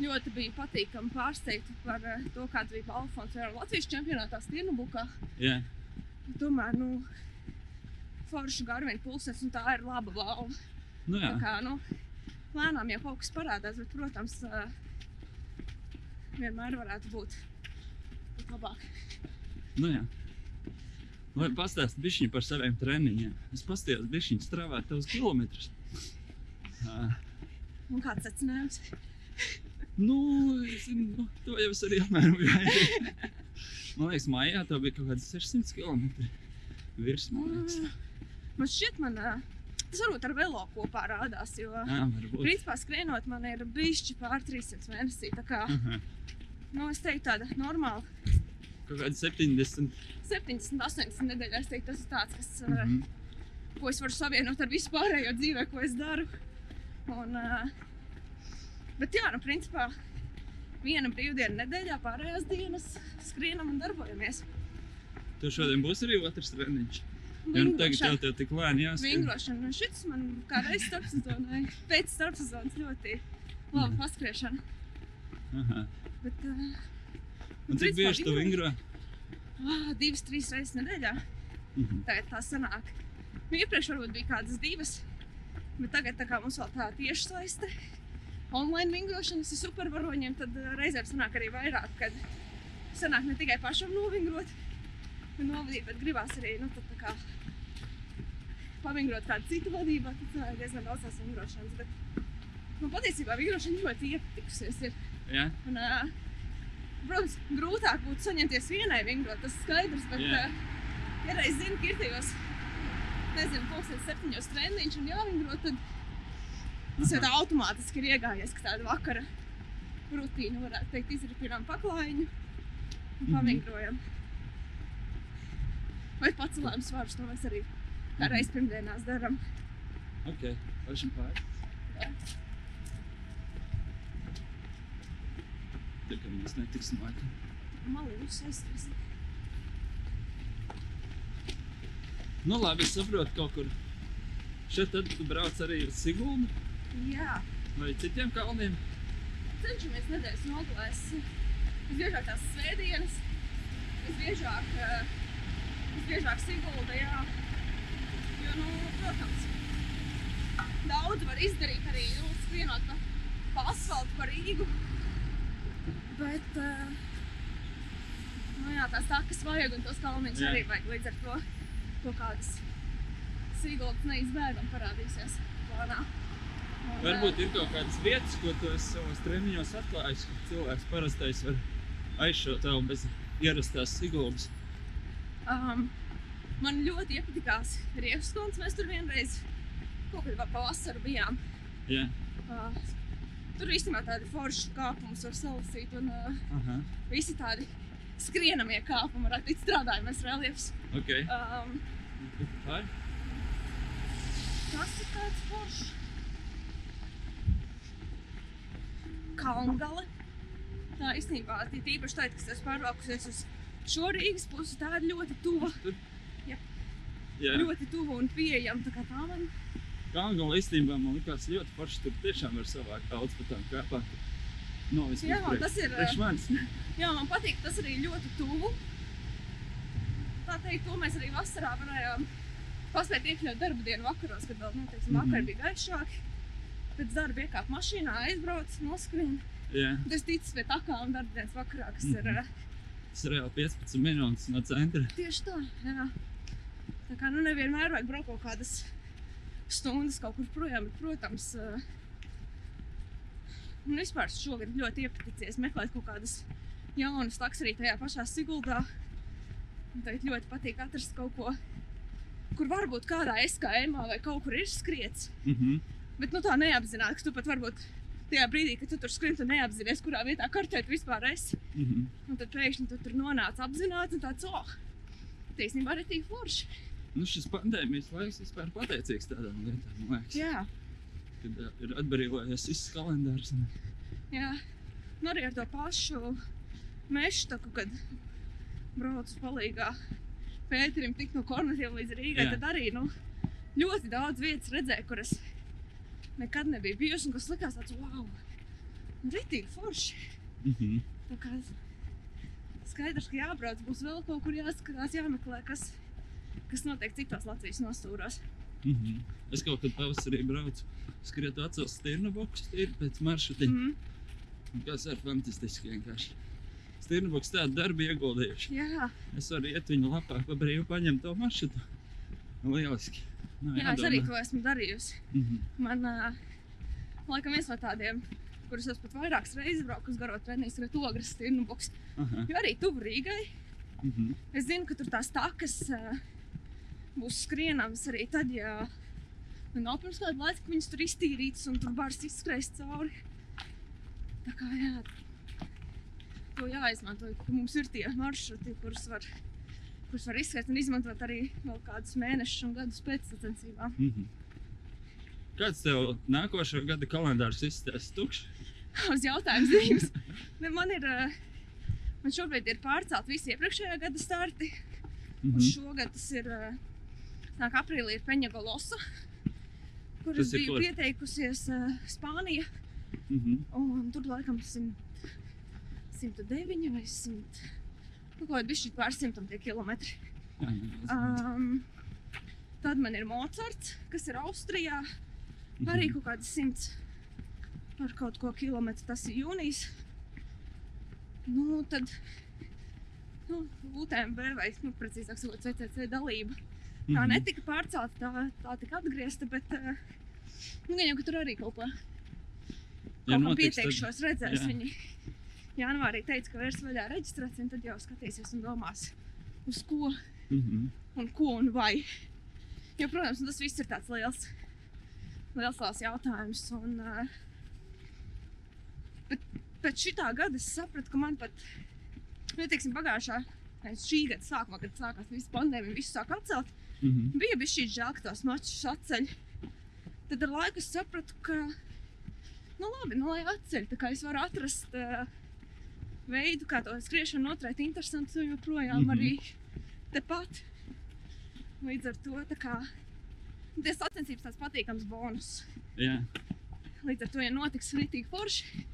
[SPEAKER 3] ļoti bija patīkami pārsteigti par uh, to, kāda bija Alfons Vēra Latvijas čempionātā Stirnubukā.
[SPEAKER 2] Jā,
[SPEAKER 3] Tomēr, nu, forši garvien pulsens, un tā ir laba balva.
[SPEAKER 2] nu jā.
[SPEAKER 3] Tā kā, nu, lēnām jau kaut kas parādās, bet, protams, uh, vienmēr varētu būt būt labāk.
[SPEAKER 2] Nu, jā. Lai pastāstītu bišķiņu par saviem treniņiem. Es paskatījos bišķiņu strāvāt tavus kilometrus.
[SPEAKER 3] Un kāds secinājums?
[SPEAKER 2] nu, es, nu, to jau es arī apmēram gaidīju. Man liekas, mājā tā bija kaut kāds 600 km. Virs, man liekas.
[SPEAKER 3] Man šķiet, man ā, tas varbūt ar velo kopā rādās, jo
[SPEAKER 2] Jā,
[SPEAKER 3] principā skrienot man ir bišķi pār 300 mēnesī. Tā kā,
[SPEAKER 2] Aha.
[SPEAKER 3] nu, es teiktu tāda normāla
[SPEAKER 2] Kaut kādi 70.
[SPEAKER 3] 70, 80 nedēļā. Es teiktu, tas ir tāds, kas, mm
[SPEAKER 2] Mhm.
[SPEAKER 3] ko es varu savienot ar visu pārējo dzīvē, ko es daru. Un, bet jā, nu, principā viena brīvdiena nedēļā, pārējās dienas skrienam un darbojamies.
[SPEAKER 2] Tev šodien būs arī otrs treniņš. Jo nu, tagad jau tev tik lēni jāskrien.
[SPEAKER 3] Vingrošana. Nu, šis man kā reizes starpsezonai, pēc starpsezonas ļoti laba paskriešana.
[SPEAKER 2] Aha.
[SPEAKER 3] Bet, uh,
[SPEAKER 2] Un cik bieži tu vingro?
[SPEAKER 3] Ah, divas, trīs reizes nedēļā.
[SPEAKER 2] Mhm.
[SPEAKER 3] Tagad tā sanāk. Nu, iepriekš varbūt bija kādas divas, bet tagad tā kā mums vēl tā tieši saiste. Online vingrošanas ir supervaroņiem, tad uh, reizēm sanāk arī vairāk, kad sanāk ne tikai pašam novingrot, un novadīt, bet gribās arī, nu, tad tā kā pavingrot kādu citu vadībā, tad sanāk diezgan daudz tās vingrošanas, bet man patiesībā vingrošana ļoti iepatikusies ir.
[SPEAKER 2] Jā,
[SPEAKER 3] Un, uh, protams, grūtāk būtu saņemties vienai vingrot, tas skaidrs. Bet,
[SPEAKER 2] Jā.
[SPEAKER 3] uh, ja reiz zinu, ka ir tajos, nezinu, pulkstenis septiņos treniņš un jāvingro, tad tas jau tā automātiski ir iegājies, ka tāda vakara rutīna, varētu teikt, izripinām paklājiņu un
[SPEAKER 2] Mhm.
[SPEAKER 3] pavingrojam. Vai pacelām svārus, to mēs arī kā
[SPEAKER 2] Mhm.
[SPEAKER 3] reiz pirmdienās darām.
[SPEAKER 2] ok. Pašam pāri. Tā kā mēs netiksim laikam.
[SPEAKER 3] Malīņus aizsties.
[SPEAKER 2] Nu labi, es saprotu kaut kur. Šeit tad tu brauc arī uz Siguldu
[SPEAKER 3] Jā.
[SPEAKER 2] vai citiem kalniem.
[SPEAKER 3] cenšamies nedēļas nogalēs. Visbiežāk tās svētdienas, visbiežāk, eh, visbiežāk Sigulda, jā. Jo, nu, protams, daudz var izdarīt arī nu, skrienot pa, pa asfaltu, pa Rīgu. Bet, uh, nu jā, tās takas vajag un tos kalniņus arī vajag. Līdz ar to kaut kādas sīgultas neizbēgam parādīsies plānā. Un, eh,
[SPEAKER 2] Varbūt ir kaut kādas vietas, ko tu esi savos treniņos atklājis, ka cilvēks parastais var aizšaut vēl bez ierastās siguldas.
[SPEAKER 3] Um, man ļoti iepatikās Rievskons. Mēs tur vienreiz kaut kad pa vasaru bijām.
[SPEAKER 2] Jā,
[SPEAKER 3] Uh, tur īstenībā tādi forši kāpumus var salasīt un uh,
[SPEAKER 2] aha,
[SPEAKER 3] visi tādi skrienamie kāpumi, varētu teikt, strādājamies reliefs.
[SPEAKER 2] ok.
[SPEAKER 3] Um,
[SPEAKER 2] Pār?
[SPEAKER 3] tas ir tāds foršs. Kalngale. Tā īstenībā ir tīpaši tā, kas esmu pārvākusies uz šo Rīgas pusi, tā ir ļoti tuva,
[SPEAKER 2] Jā,
[SPEAKER 3] ļoti tuva un pieejama. Tā kā tā man
[SPEAKER 2] Kangola īstenībā man likās ļoti forši. Tur tiešām var savākt daudz pa tām kāpām. No, vismaz
[SPEAKER 3] Jā,
[SPEAKER 2] priekš-
[SPEAKER 3] tas ir,
[SPEAKER 2] Priekš manis. *laughs*
[SPEAKER 3] Jā, man patīk, tas arī ļoti tuvu. Tā teikt, to mēs arī vasarā varējām paspēt iekļaut darba dienu vakaros, kad vēl, nu, teiksim, vakar
[SPEAKER 2] Mhm.
[SPEAKER 3] bija gaišāki. Pēc darba iekāp mašīnā, aizbrauc, noskrien.
[SPEAKER 2] Jā,
[SPEAKER 3] Tas ticis pie takām darba dienas vakarā, kas ir
[SPEAKER 2] Mhm.
[SPEAKER 3] uh,
[SPEAKER 2] tas ir reāli 15 minūtes no centra.
[SPEAKER 3] tieši tā, jā. Tā kā, nu, nevienmēr vajag braukt kaut kādas stundas kaut kur projām, bet, protams, uh, un vispār šogad ļoti iepaticies meklēt kaut kādas jaunas taks arī tajā pašā Siguldā. Un Tagad ļoti patīk atrast kaut ko, kur varbūt kādā SKM vai kaut kur ir skriets.
[SPEAKER 2] Mhm.
[SPEAKER 3] Bet nu, tā neapzināti, ka tu pat varbūt tajā brīdī, kad tu tur skrien, tu neapzinājies, kurā vietā kartē tu vispār esi.
[SPEAKER 2] Mhm.
[SPEAKER 3] Un tad pēkšņi tu tur nonāc apzināti un tāds, oh, taisnībā arī tik forši.
[SPEAKER 2] Nu, šis pandēmijas laiks vispār pateicīgs tādām lietām, man liekas.
[SPEAKER 3] Jā,
[SPEAKER 2] Kad uh, ir atbrīvojies viss kalendārs. Un...
[SPEAKER 3] jā. Nu, arī ar to pašu tā, kad braucu palīgā Pēterim tik no Kornatiem līdz Rīgai,
[SPEAKER 2] Jā.
[SPEAKER 3] tad arī, nu, ļoti daudz vietas redzēju, kuras nekad nebija bijusi un kas likās tāds, wow, ritīgi forši.
[SPEAKER 2] Mhm.
[SPEAKER 3] Tā kā skaidrs, ka jābrauc, būs vēl kaut kur jāskatās, jāmeklē, kas, kas notiek citos Latvijas nostūros.
[SPEAKER 2] Mhm. Es kaut kad pavasarī braucu, skrietu atcelt stirnu bokus, tīri pēc maršrutiņa.
[SPEAKER 3] Mm.
[SPEAKER 2] Kas ir fantastiski vienkārši. Stirnu bokus tādu darbu ieguldījuši.
[SPEAKER 3] Jā,
[SPEAKER 2] Es varu iet viņu lapā, pa brīvu paņemt to maršrutu. Lieliski. Nav
[SPEAKER 3] jā, es
[SPEAKER 2] jādomā.
[SPEAKER 3] arī to esmu darījusi.
[SPEAKER 2] Mhm.
[SPEAKER 3] Man, ā, laikam, viens no tādiem, kurus es pat vairākas reizes braucu uz garo treniņu, ir ogres stirnu boks. Jo arī tuvu Rīgai.
[SPEAKER 2] Mhm.
[SPEAKER 3] Es zinu, ka tur tās takas ā, būs skrienams arī tad, ja nu, nav pirms kāda laika, ka viņas tur iztīrītas un tur bars izskrēs cauri. Tā kā jā, to jāizmanto, ka mums ir tie maršruti, kurus var, kurus var izskriet un izmantot arī vēl kādus mēnešus un gadus pēc sacensībām.
[SPEAKER 2] Mhm. Kāds tev nākošā gada kalendārs izstāsta tukšs? *laughs*
[SPEAKER 3] Uz jautājumu zīmes. Man ir, ā, man šobrīd ir pārcelt visi iepriekšējā gada starti.
[SPEAKER 2] Mhm.
[SPEAKER 3] Un šogad tas ir, ā, nāk aprīlī ir Peņa Golosa, kur
[SPEAKER 2] Tas
[SPEAKER 3] es
[SPEAKER 2] ir
[SPEAKER 3] biju
[SPEAKER 2] kur?
[SPEAKER 3] pieteikusies ā, Spānija.
[SPEAKER 2] Mhm.
[SPEAKER 3] Un tur laikam 100, 109 vai 100. Nu, kaut bišķi pār simtam tie kilometri.
[SPEAKER 2] Jā, jā,
[SPEAKER 3] Um, tad man ir Mocards, kas ir Austrijā.
[SPEAKER 2] Mhm.
[SPEAKER 3] Arī kaut kādi simts ar kaut ko kilometru. Tas ir jūnijas. Nu, tad nu, UTMB vai, nu, precīzāk sakot, CCC dalība. Tā
[SPEAKER 2] Mhm.
[SPEAKER 3] netika pārcelta, tā, tā tika atgriezta, bet uh, nu, gan jau, ka tur arī kaut ko
[SPEAKER 2] Ja
[SPEAKER 3] kaut
[SPEAKER 2] notiks, tad-
[SPEAKER 3] pieteikšos, redzēs
[SPEAKER 2] jā.
[SPEAKER 3] viņi. Janvārī teica, ka vērs vaļā reģistrācija, un tad jau skatīsies un domās, uz ko
[SPEAKER 2] Mhm.
[SPEAKER 3] un ko un vai. Jo, protams, tas viss ir tāds liels, liels, liels jautājums. Un, uh, bet pēc šitā gada es sapratu, ka man pat, nu, teiksim, pagājušā, nevis šī gada sākumā, kad sākās visa pandēmija, visu sāk atcelt,
[SPEAKER 2] Mhm.
[SPEAKER 3] bija bijis šī žēl, ka tos mačus atceļ. Tad ar laiku es sapratu, ka, nu labi, nu lai atceļ, tā kā es varu atrast uh, veidu, kā to skriešanu noturēt interesantu, jo joprojām
[SPEAKER 2] Mhm.
[SPEAKER 3] arī tepat. Līdz ar to tā kā tas sacensības tāds patīkams bonus.
[SPEAKER 2] Jā,
[SPEAKER 3] Līdz ar to, ja notiks rītīgi forši,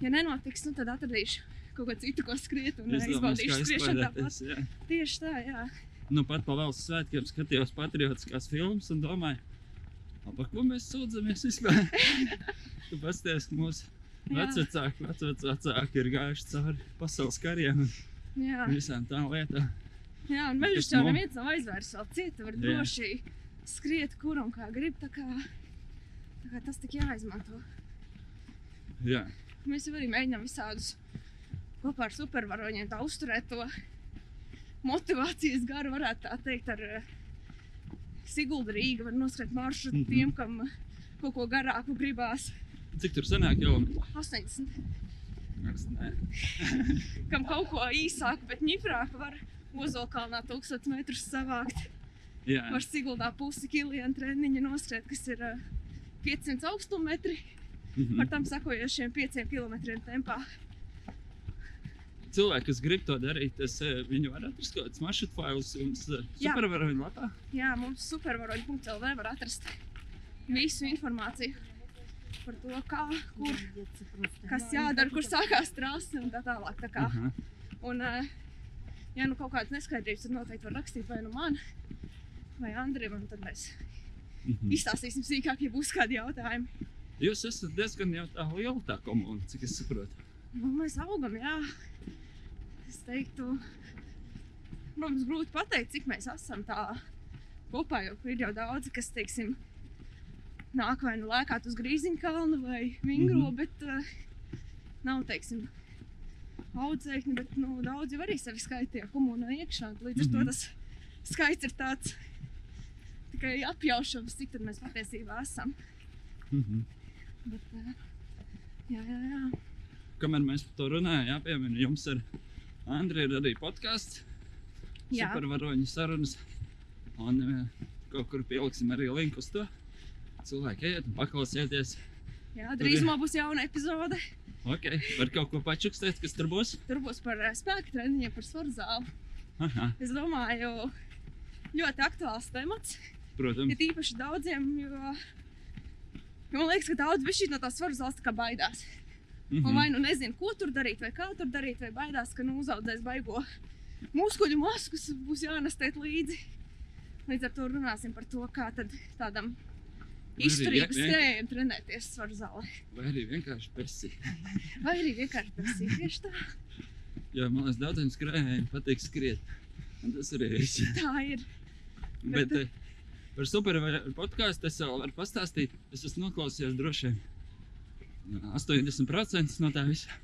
[SPEAKER 3] ja nenotiks, nu tad atradīšu kaut ko citu, ko skriet un izbaudīšu skriešanu tāpat. Tieši tā, jā.
[SPEAKER 2] Nu pat pa valsts svētkiem skatījos patriotiskās filmas un domāju, "A, par ko mēs sūdzamies vispār? *laughs* tu pasties, ka mūsu
[SPEAKER 3] Jā.
[SPEAKER 2] vecvecāki, vecvecāki ir gājuši cauri pasaules kariem un
[SPEAKER 3] Jā,
[SPEAKER 2] visām tām lietām.
[SPEAKER 3] jā un mežus jau
[SPEAKER 2] nav-
[SPEAKER 3] neviens nav aizvērs vēl cieta, var
[SPEAKER 2] Jā.
[SPEAKER 3] droši skriet, kur un kā grib, tā kā, tā kā tas tik jāizmanto.
[SPEAKER 2] Jā,
[SPEAKER 3] Mēs jau arī mēģinām visādus kopā ar supervaroņiem tā uzturēt to motivācijas garu, varētu tā teikt, ar eh, Sigulda Rīga var noskriet maršrutu
[SPEAKER 2] Mhm.
[SPEAKER 3] tiem, kam kaut ko garāku gribās.
[SPEAKER 2] cik tur sanāk kilometri?
[SPEAKER 3] 80.
[SPEAKER 2] Es ne.
[SPEAKER 3] Kam kaut ko īsāku, bet ņifrāku var Ozolkalnā 1000 metrus savākt.
[SPEAKER 2] Jā,
[SPEAKER 3] Var Siguldā pusi kilienu treniņa noskriet, kas ir eh, 500 augstummetri.
[SPEAKER 2] mhm.
[SPEAKER 3] Par tam sakojošiem 5 km tempā.
[SPEAKER 2] Cilvēki, kas grib to darīt, es, eh, viņi var atrast kaut kādus maršrutu failus jums eh,
[SPEAKER 3] Jā.
[SPEAKER 2] supervaroņu lapā.
[SPEAKER 3] Jā, mums supervaroņi.lv var atrast visu informāciju par to, kā, kur, kas jādara, kur sākās trase un tā tālāk. Tā kā.
[SPEAKER 2] Aha.
[SPEAKER 3] Un, eh, ja nu kaut kādas neskaidrības, tad noteikti var rakstīt vai nu man, vai Andrim, un tad mēs
[SPEAKER 2] Mhm.
[SPEAKER 3] izstāstīsim sīkāk, ja būs kādi jautājumi.
[SPEAKER 2] Jūs esat diezgan jau tā liela tā komanda, cik es saprotu.
[SPEAKER 3] Nu, mēs augam, jā. Es teiktu, protams, grūti pateikt, cik mēs esam tā kopā, jo ir jau daudzi, kas, teiksim, nāk vai nu lēkāt uz grīziņu kalnu vai vingro,
[SPEAKER 2] Mhm.
[SPEAKER 3] bet uh, nav, teiksim, audzēkņi, bet nu, daudzi arī sevi skaitīja komunā iekšā. Līdz ar
[SPEAKER 2] Mhm.
[SPEAKER 3] to tas skaits ir tāds tikai apjaušams, cik tad mēs patiesībā esam.
[SPEAKER 2] Mhm.
[SPEAKER 3] Bet, uh, jā, jā, jā.
[SPEAKER 2] Kamēr mēs par to runājam, jāpiemina, jums ar Andriu ir arī podkāsts.
[SPEAKER 3] Jā.
[SPEAKER 2] Supervaroņu sarunas. Un eh, kaut kur pieliksim arī linku uz to. Cilvēki ejiet un paklausieties.
[SPEAKER 3] jā drīzumā būs jauna epizode.
[SPEAKER 2] Ok, var kaut ko pačukstēt, kas tur būs.
[SPEAKER 3] Tur būs par eh, spēku treniņiem, par svaru zāli.
[SPEAKER 2] Aha,
[SPEAKER 3] Es domāju, ļoti aktuāls temats.
[SPEAKER 2] protams.
[SPEAKER 3] Ir īpaši daudziem, jo, man liekas, ka daudz bišķi no tās svaru zāles tā kā baidās. Un
[SPEAKER 2] Mhm.
[SPEAKER 3] vai nu nezinu, ko tur darīt, vai kā tur darīt, vai baidās, ka nu uzaudzēs baigo muskuļu masu, kas būs jānestēt līdzi. Līdz ar to runāsim par to, kā tad tādam izturības skrējējam trenēties svaru zālē.
[SPEAKER 2] Vai arī vienkārši pesi. *laughs*
[SPEAKER 3] Vai arī vienkārši prasīt tieši tā.
[SPEAKER 2] Jo man liekas, daudziem skrējējiem patīk skriet. Un tas arī viss. *laughs*
[SPEAKER 3] Tā ir.
[SPEAKER 2] Bet
[SPEAKER 3] Bet-
[SPEAKER 2] eh, par supervaroņu podkāstu es vēl varu pastāstīt. Es esmu noklausījies droši vien 80% no tā visa.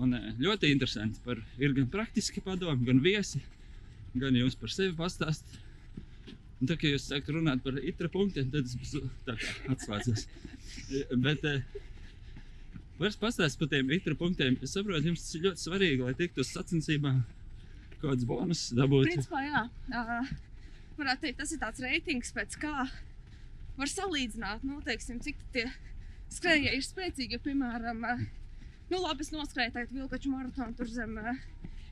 [SPEAKER 2] Un eh, ļoti interesanti. Par, ir gan praktiski padomi, gan viesi, gan jūs par sevi pastāstīt. Un tā kā jūs sākat runāt par itra punktiem, tad es tā kā atslēdzos. Bet eh, vairs pastāstīt par tiem itra punktiem. Es saprotu, jums tas ir ļoti svarīgi, lai tiktu uz sacensībām kāds bonus dabūt.
[SPEAKER 3] Principā, jā. Uh, varētu teikt, tas ir tāds reitings, pēc kā var salīdzināt, nu, teiksim, cik tie skrejēji ir spēcīgi. Piemēram, uh, nu, labi, es noskrēju tagad vilkaču maratonu tur zem uh,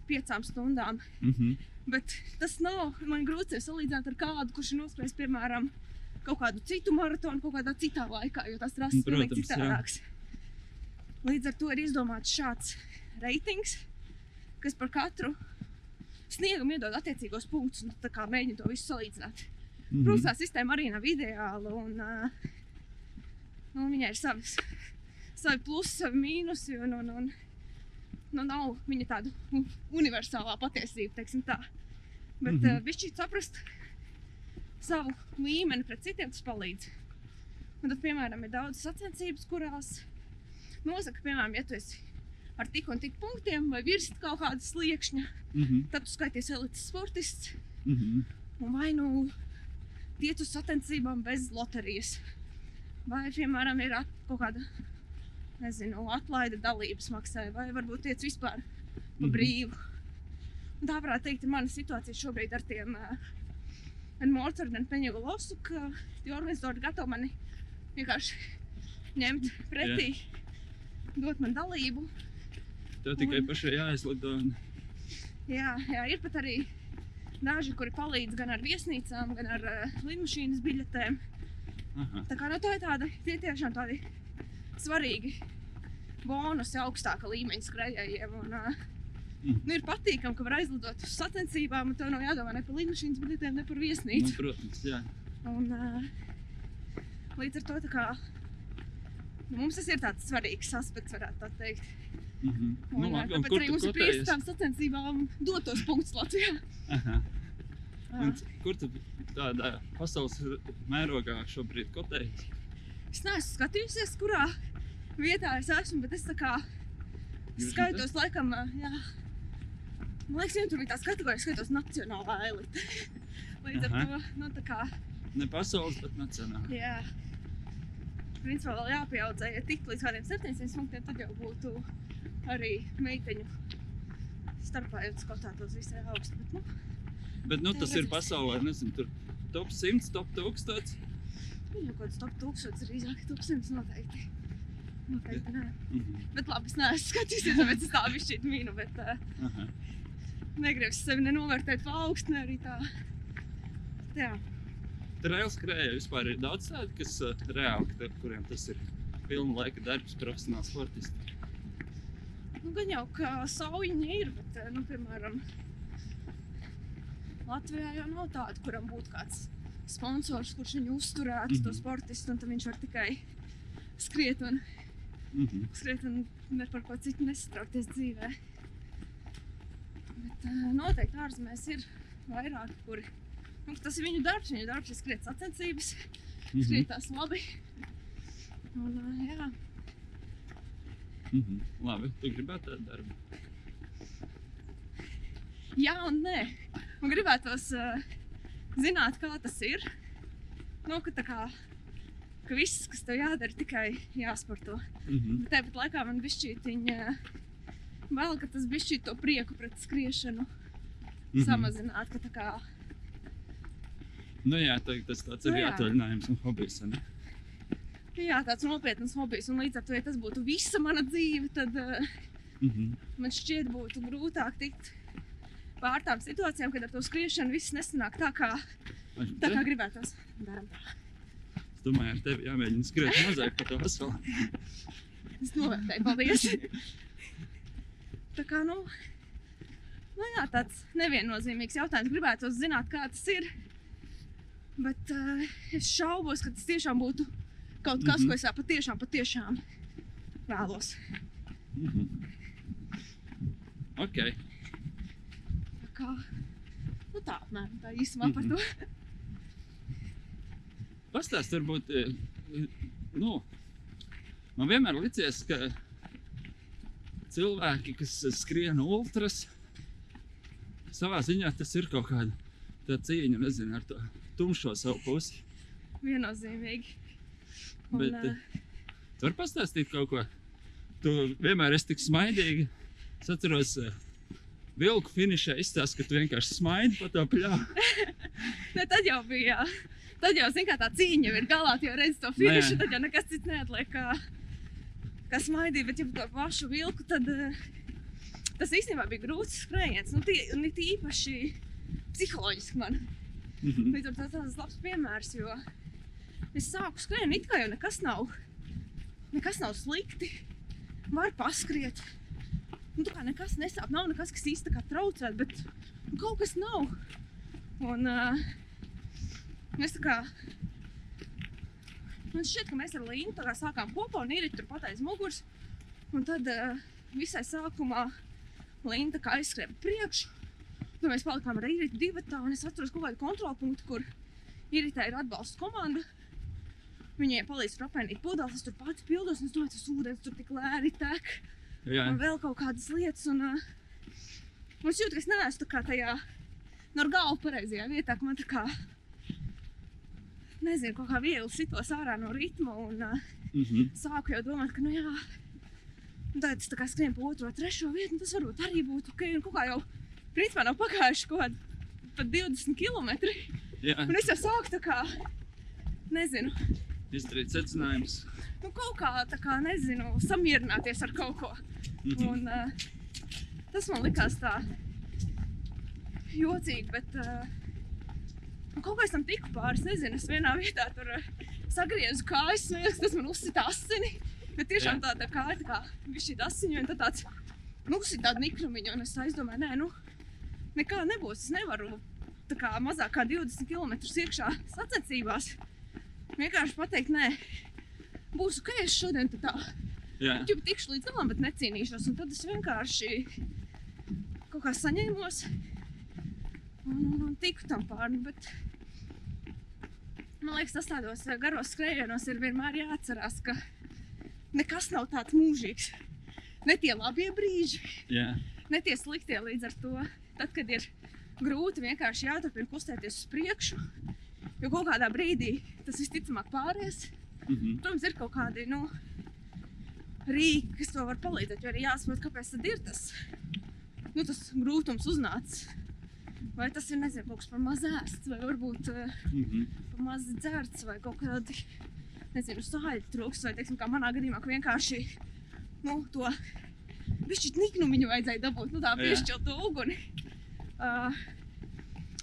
[SPEAKER 3] piecām stundām.
[SPEAKER 2] Mhm.
[SPEAKER 3] Bet tas nav man grūti sevi salīdzināt ar kādu, kurš ir noskrējis, piemēram, kaut kādu citu maratonu, kaut kādā citā laikā, jo tas rases ir pilnīgi
[SPEAKER 2] Protams, jā.
[SPEAKER 3] citādāks. Līdz ar to ir izdomāts šāds reitings, kas par katru sniegumu iedod attiecīgos punktus. Nu, tā kā mēģina to visu salīdzināt.
[SPEAKER 2] Mhm.
[SPEAKER 3] Protams, tā sistēma arī nav ideāla. Un, uh, nu, viņai ir savas, savi plusi, savi mīnusi. Un, un, un, nu, nav viņa tāda universālā patiesība, teiksim tā. Bet mm -hmm. uh, viņš saprast savu līmeni pret citiem, tas palīdz. Un tad, piemēram, ir daudz sacensības, kurās nosaka, piemēram, ja tu esi ar tik un tik punktiem vai virs kaut kāda sliekšņa,
[SPEAKER 2] Mhm.
[SPEAKER 3] tad tu skaities elites sportists.
[SPEAKER 2] Mhm.
[SPEAKER 3] Un vai nu tiec uz sacensībām bez loterijas, vai, piemēram, ir at, kaut kāda nezinu, atlaide dalības maksā, vai varbūt tiec vispār pa
[SPEAKER 2] Mhm.
[SPEAKER 3] brīvu. Un tā varētu teikt, ir mana situācija šobrīd ar tiem uh, Mortar un Peņģu Losu, ka tie organizatori gatavi mani vienkārši ņemt pretī, dot man dalību.
[SPEAKER 2] Tev tikai
[SPEAKER 3] Un-
[SPEAKER 2] pašai jāizlido. un-
[SPEAKER 3] Jā, jā, ir pat arī daži, kuri palīdz gan ar viesnīcām, gan ar uh, lidmašīnas biļetēm.
[SPEAKER 2] Aha.
[SPEAKER 3] Tā kā nu, tā ir tāda tie tiešām tādi svarīgi bonusi augstāka līmeņa skrejējiem. Un, uh,
[SPEAKER 2] Mm.
[SPEAKER 3] Nu, ir patīkami, ka var aizlidot uz sacensībām, un tev nav jādomā ne par lidmašīnas biļetēm, ne par
[SPEAKER 2] Nu,
[SPEAKER 3] viesnīcu.
[SPEAKER 2] protams, jā.
[SPEAKER 3] Un, uh, līdz ar to tā kā, nu, mums tas ir tāds svarīgs aspekts, varētu tā teikt.
[SPEAKER 2] Mhm.
[SPEAKER 3] Un,
[SPEAKER 2] Nu, labi, un
[SPEAKER 3] tāpēc
[SPEAKER 2] kur
[SPEAKER 3] arī mums ir prieks tām sacensībām dotos punktus Latvijā.
[SPEAKER 2] Aha. Un Kur tu tādā pasaules mērogā šobrīd kotējies?
[SPEAKER 3] Es neesmu skatījusies, kurā vietā es esmu, bet es tā kā skaitos laikam, jā. Man liekas, viņam tur bija tās kategorijas, skaitos nacionālā elite. *laughs* Līdz ar
[SPEAKER 2] Aha.
[SPEAKER 3] to, nu tā kā,
[SPEAKER 2] Ne pasaules, bet nacionāli.
[SPEAKER 3] jā. Principā vēl jāpieaudzē, ja tik līdz kādiem 700 punktiem, tad jau būtu arī meiteņu starpā, jo tas kaut tā tos visai augstu. Bet, nu,
[SPEAKER 2] Bet nu, tas ir pasaulē, nezinu, tur top 100, top 1000.
[SPEAKER 3] Viņam kaut kāds top 1000 drīzāk, top 100 noteikti. Noteikti nē.
[SPEAKER 2] Mhm.
[SPEAKER 3] Bet labi, es neesmu skatījies, tāpēc es tā bišķīt mīnu, bet uh,
[SPEAKER 2] Aha.
[SPEAKER 3] negribu sevi nenovērtēt pa augstu, ne arī tā. Jā,
[SPEAKER 2] Trails skrēja vispār ir daudz tādu, kas uh, reāli, ka- kuriem tas ir pilna laika darbs, profesionāls sportists.
[SPEAKER 3] nu gan jau, ka saujiņa ir, bet, eh, nu, piemēram, Latvijā jau nav tāda, kuram būtu kāds sponsors, kurš viņu uzturētu, to
[SPEAKER 2] Mhm.
[SPEAKER 3] sportistu, un tad viņš var tikai skriet un,
[SPEAKER 2] Mhm.
[SPEAKER 3] skriet un ne par ko citu nesatraukties dzīvē. Bet eh, noteikti ārzemēs ir vairāki, kuri, nu, tas ir viņu darbs, viņu darbs ir skriet sacensības,
[SPEAKER 2] Mhm.
[SPEAKER 3] skrietās labi. Un, eh, jā,
[SPEAKER 2] Mhm. Labi, tu gribētu tādu darbu.
[SPEAKER 3] Jā, un nē. Man gribētos uh, zināt, kā tas ir. Nu, ka, tā kā, ka viss, kas tev jādara, tikai jāsporto.
[SPEAKER 2] Mhm.
[SPEAKER 3] Bet tāpat laikā man bija viņa vēl, ka tas bija to prieku pret skriešanu
[SPEAKER 2] Mhm.
[SPEAKER 3] samazināt. Ka, tā kā,
[SPEAKER 2] Nu jā, tā, tas tāds
[SPEAKER 3] Nu
[SPEAKER 2] ir atvaļinājums un hobijs. ne?
[SPEAKER 3] jā, tāds nopietns hobijs. Un līdz ar to, ja tas būtu visa mana dzīve, tad uh,
[SPEAKER 2] Mhm.
[SPEAKER 3] man šķiet, būtu grūtāk tikt pār tām situācijām, kad ar to skriešanu viss nesanāk tā, kā, tā kā gribētos. Daram tā.
[SPEAKER 2] Es domāju, ar tevi jāmēģina skriet mazāk pa to veselu.
[SPEAKER 3] Es novērtēju, paldies. Tā kā, nu, nu jā, tāds neviennozīmīgs jautājums. Gribētu zināt, kā tas ir. Bet uh, es šaubos, ka tas tiešām būtu kaut kas,
[SPEAKER 2] Mhm.
[SPEAKER 3] ko es patiešām, patiešām vēlos.
[SPEAKER 2] Mhm. Ok.
[SPEAKER 3] Kā, nu tā, apmēram tā īsumā par
[SPEAKER 2] Mhm.
[SPEAKER 3] to.
[SPEAKER 2] Pastāst, varbūt, eh, nu, man vienmēr licies, ka cilvēki, kas skrien ultras, savā ziņā tas ir kaut kāda tā cīņa, nezinu, ar to tumšo savu pusi.
[SPEAKER 3] Viennozīmīgi. Un,
[SPEAKER 2] Bet,
[SPEAKER 3] uh,
[SPEAKER 2] Tu vari pastāstīt kaut ko? Tu vienmēr esi tik smaidīga. Es atceros, eh, vilku finišā izstāst, ka tu vienkārši smaidi pa to pļāvu. *laughs*
[SPEAKER 3] ne, tad jau bija. jā. Tad jau, zin, kā tā cīņa jau ir galā, jau redzi to finišu,
[SPEAKER 2] Nē.
[SPEAKER 3] tad jau nekas cits neatliek. Kā, kā smaidīt, bet ja par to pašu vilku, tad uh, tas īstenībā bija grūts skrējiens. Nu, tie, un it īpaši psiholoģiski man.
[SPEAKER 2] Mhm.
[SPEAKER 3] Līdz ar to tas labs piemērs, jo es sāku skriet, it kā jau nekas nav, nekas nav slikti. Var paskriet. Nu, tā kā nekas nesāp, nav nekas, kas īsti kā traucē, bet nu, kaut kas nav. Un uh, mēs tā kā. Man šķiet, ka mēs ar Līnu tā kā sākām kopā un īri tur pateicis muguras. Un tad uh, visai sākumā Līna tā kā aizskrēja priekšu. Tad mēs palikām ar īri divi tā, un es atceros kaut kādu kontrolu punktu, kur īritē ir atbalsta komanda. Viņiem palīdz apmainīt pudeles, es tur pats pildos, un es domāju, tas ūdens tur tik lēni tek.
[SPEAKER 2] Jā,
[SPEAKER 3] un vēl kaut kādas lietas. Un, uh, un es jūtu, ka es neesmu tā kā tajā no galva pareizajā vietā, ka man tā kā, nezinu, kaut kā viegli sitos ārā no ritma. Un uh,
[SPEAKER 2] mhm.
[SPEAKER 3] sāku jau domāt, ka, nu jā, nu tad es tā kā skrienu pa otro, trešo vietu, un tas varbūt arī būtu ok. Un kaut kā jau, principā, nav pagājuši kaut kādi pat 20 km.
[SPEAKER 2] jā.
[SPEAKER 3] Un es jau sāku tā kā, nezinu,
[SPEAKER 2] izdarīt secinājumus.
[SPEAKER 3] nu, kaut kā, tā kā, nezinu, samierināties ar kaut ko.
[SPEAKER 2] Mhm.
[SPEAKER 3] Un, uh, tas man likās tā jocīgi, bet uh, kaut kā es tam tiku pāri. Es nezinu, es vienā vietā tur uh, sagriezu kājas, liekas, tas man uzsita asini. Bet tiešām tā, tā kāja tā kā šī asiņa, un tad tāds nu, tas ir tāds niknumiņš, un es aizdomāju, nē, nu, nekā nebūs. Es nevaru tā kā mazāk kā 20 km iekšā sacensībās. Vienkārši pateikt, nē, ok, es šodien tā tā.
[SPEAKER 2] Jā,
[SPEAKER 3] Ja tikšu līdz galam, bet necīnīšos. Un tad es vienkārši kaut kā saņēmos un, un, un tiku tam pāri. Bet... Man liekas, tas tādos eh, garos skrejienos ir vienmēr jāatcerās, ka nekas nav tāds mūžīgs. Ne tie labie brīži,
[SPEAKER 2] jā,
[SPEAKER 3] ne tie sliktie līdz ar to. Tad, kad ir grūti vienkārši jāturpina kustēties uz priekšu, jo kaut kādā brīdī tas visticamāk pāries.
[SPEAKER 2] mhm,
[SPEAKER 3] Protams, ir kaut kādi nu, rīki, kas to var palīdzēt. Jo arī jāsaprot, kāpēc tad ir tas, nu, tas grūtums uznācis. Vai tas ir nezinu, kaut kas par maz ēsts, vai varbūt uh,
[SPEAKER 2] mhm,
[SPEAKER 3] par maz dzerts, vai kaut kādi nezinu, sāļu trūks, vai teiksim, kā manā gadījumā, ka vienkārši nu, to pišķiņu niknumiņu vajadzēja dabūt, nu, tā piešķilt uguni. Uh,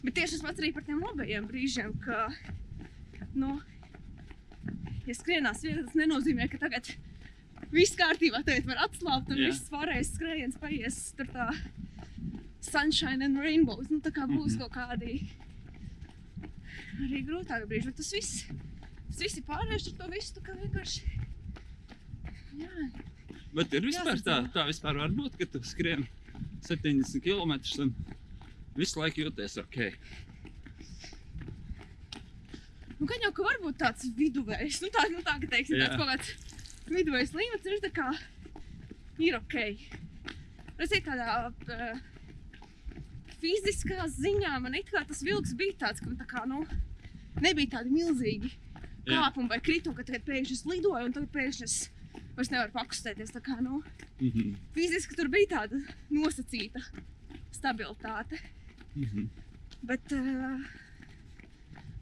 [SPEAKER 3] bet tieši tas pats arī par tiem labajiem brīžiem, ka, nu, ja skrienās viegli, tas nenozīmē, ka tagad viss kārtībā, tagad var atslābt un
[SPEAKER 2] Jā.
[SPEAKER 3] viss pārējais skrējiens paies tur tā sunshine and rainbows. Nu, tā kā būs
[SPEAKER 2] Mhm.
[SPEAKER 3] kaut kādi arī grūtāki brīži, bet tas viss, tas viss ir pārējais ar to visu, tā kā vienkārši, jā,
[SPEAKER 2] Bet ir vispār tā,
[SPEAKER 3] Jāsadzīvo.
[SPEAKER 2] tā vispār var būt, ka tu skrien 70 km un visu laiku jūties ok.
[SPEAKER 3] Nu, gan jau, ka var būt tāds viduvējs, nu tā, nu tā, ka teiksim, tāds kaut kāds viduvējs līmenis ir tā kā, ir ok. Teiktu tādā uh, fiziskā ziņā man it kā tas vilks bija tāds, ka tā kā, nu, nebija tādi milzīgi kāpumi vai kritumi, ka tagad pēkšņi es lidoju un tagad pēkšņi es vairs nevaru pakustēties. Tā kā, nu,
[SPEAKER 2] Mhm,
[SPEAKER 3] fiziski tur bija tāda nosacīta stabilitāte.
[SPEAKER 2] Mhm.
[SPEAKER 3] Bet uh,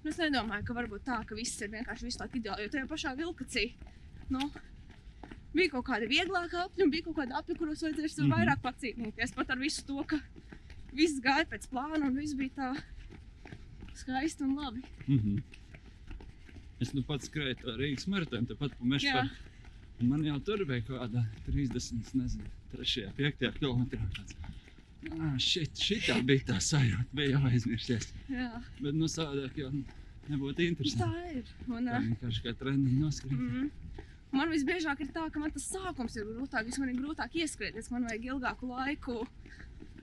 [SPEAKER 3] nu, es nedomāju, ka varbūt tā, ka viss ir vienkārši visu laiku ideāli. Jo tajā pašā vilkacī nu, bija kaut kādi vieglāki apli, un bija kaut kādi apli, kuros vajadzēja mm. -hmm. vairāk pacīnīties. Pat ar visu to, ka viss gāja pēc plāna un viss bija tā skaisti un labi.
[SPEAKER 2] Mhm. Es nu pats skrēju to Rīgas maratonu, tepat pa mežu. Man jau tur bija kaut kāda 30, nezinu, 3, 5 km. Ah, šit, šitā bija tā sajūta, bija jau aizmirsies.
[SPEAKER 3] Jā,
[SPEAKER 2] Bet nu savādāk jau nebūtu interesanti.
[SPEAKER 3] tā ir. Un,
[SPEAKER 2] Tā vienkārši kā treniņš noskrīt.
[SPEAKER 3] mm, man visbiežāk ir tā, ka man tas sākums ir grūtāks. Man ir grūtāk ieskrieties, man vajag ilgāku laiku,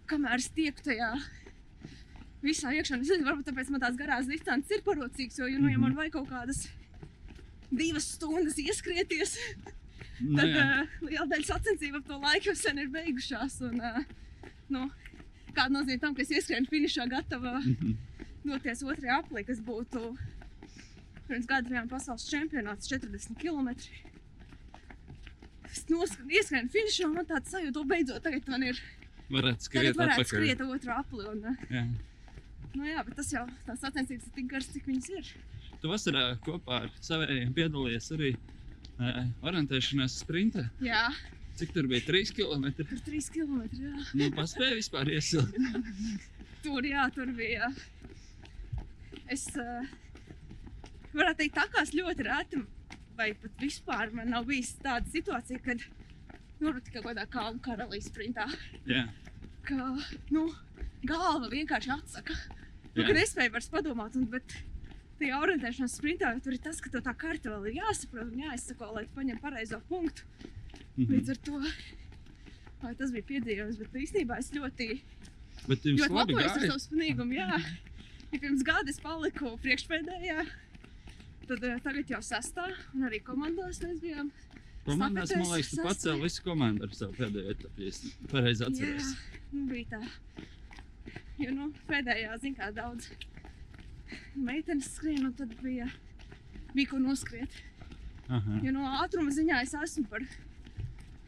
[SPEAKER 3] kamēr es tieku tajā visā iekšā. Es nezinu, varbūt tāpēc man tās garās distances ir parocīgas, jo, nu, ja
[SPEAKER 2] Mhm.
[SPEAKER 3] man vajag kaut kādas divas stundas ieskrieties,
[SPEAKER 2] Nu,
[SPEAKER 3] tad
[SPEAKER 2] jā.
[SPEAKER 3] uh, liela daļa sacensību ap to laiku jau sen ir beigušās. Un, uh, nu, kāda nozīme tam, ka es ieskrienu finišā gatava
[SPEAKER 2] Mhm.
[SPEAKER 3] doties otrajā aplī, kas būtu pirms gada bijām pasaules čempionāts 40 km. Es ieskrienu finišā, man tāds sajūta, beidzot tagad man ir.
[SPEAKER 2] Varētu
[SPEAKER 3] Tagad
[SPEAKER 2] skriet
[SPEAKER 3] varētu
[SPEAKER 2] atpakaļ.
[SPEAKER 3] skriet otrā apli. Un, uh,
[SPEAKER 2] Jā.
[SPEAKER 3] nu jā, bet tas jau tās sacensības ir tik garas, cik viņas ir.
[SPEAKER 2] Tu vasarā kopā ar saviem piedalījies arī uh, orientēšanās sprintā.
[SPEAKER 3] Jā,
[SPEAKER 2] Cik tur bija 3 km?
[SPEAKER 3] tur 3 km. Jā.
[SPEAKER 2] Nu, paspēja vispār iesilpt.
[SPEAKER 3] Tur, jā, tur bija. Es uh, varētu teikt, tā kā es ļoti reti, vai pat vispār man nav bijis tāda situācija, kad nu, tikai kaut kādā kalnu karalīs sprintā.
[SPEAKER 2] Jā,
[SPEAKER 3] ka nu, galva vienkārši atsaka. Nu, kad es spēju vairs padomāt, un, bet tajā orientēšanās sprintā tur ir tas, ka tev tā karte vēl ir jāsaprot un jāizsako, lai tu paņem pareizo punktu.
[SPEAKER 2] Mhm.
[SPEAKER 3] Līdz ar to vai tas bija piedzīvojums, bet īstenībā es ļoti,
[SPEAKER 2] Bet
[SPEAKER 3] ļoti lepojos ar savu spinīgumu. Jā, ja pirms gada es paliku priekšpēdējā. Tad uh, tagad jau sastā, un arī komandās mēs bijām.
[SPEAKER 2] Komandās, man liekas, tu pacēli visu komandu ar savu pēdējo etapu, ja es pareizi atceros.
[SPEAKER 3] Jā, nu, bija tā. Jo nu, pēdējā zina, kā daudz meitenes skrien, un tad bija, bija ko noskriet.
[SPEAKER 2] Aha.
[SPEAKER 3] Jo no ātruma ziņā es esmu par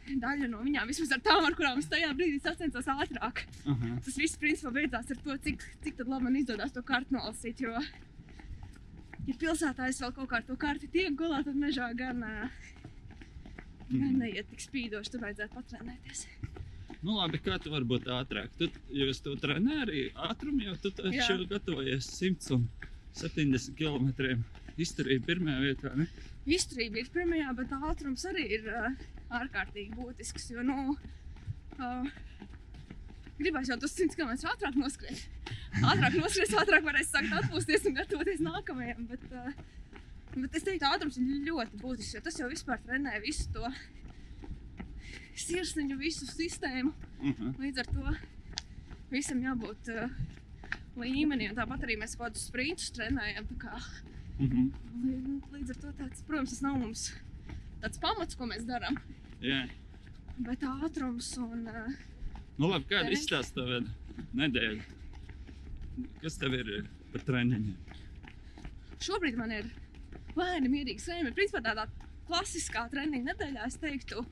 [SPEAKER 3] daļu no viņām, vismaz ar tām, ar kurām es tajā brīdī sacenstos ātrāk.
[SPEAKER 2] Aha.
[SPEAKER 3] Tas viss principā beidzās ar to, cik, cik tad labi man izdodas to kartu nolasīt. Jo, ja pilsētā es vēl kaut kā ar to karti tiek galā, tad mežā gan, gan
[SPEAKER 2] Mhm.
[SPEAKER 3] neiet tik spīdoši, tur vajadzētu patrenēties.
[SPEAKER 2] Nu, labi, kā tu vari būt ātrāk? Tu, jo es to trenēju arī ātrumu, jo tu taču gatavojies 170 km. Izturīja pirmajā vietā. Ne?
[SPEAKER 3] Izturība ir pirmajā, bet ātrums arī ir uh, ārkārtīgi būtisks. Jo, nu, Uh, gribēs jau tos 100 km ātrāk noskriet. Ātrāk noskriet, ātrāk varēs sākt atpūsties un gatavoties nākamajam. Bet, uh, bet es teiktu, ātrums ir ļoti būtisks, jo tas jau vispār trenē visu to sirsniņu, visu sistēmu.
[SPEAKER 2] Uh -huh.
[SPEAKER 3] Līdz ar to visam jābūt uh, līmenī. Un tāpat arī mēs kaut kādus sprintus trenējam.
[SPEAKER 2] Uh -huh.
[SPEAKER 3] līdz, ar to tāds, protams, tas nav mums tāds pamats, ko mēs darām.
[SPEAKER 2] Jā.
[SPEAKER 3] Bet ātrums un uh,
[SPEAKER 2] Nu, labi, kāda izstāsta tava nedēļa? Kas tev ir eh, par treniņiem?
[SPEAKER 3] šobrīd man ir lēni mierīgi sēņi. Principā tādā klasiskā treniņa nedēļā es teiktu,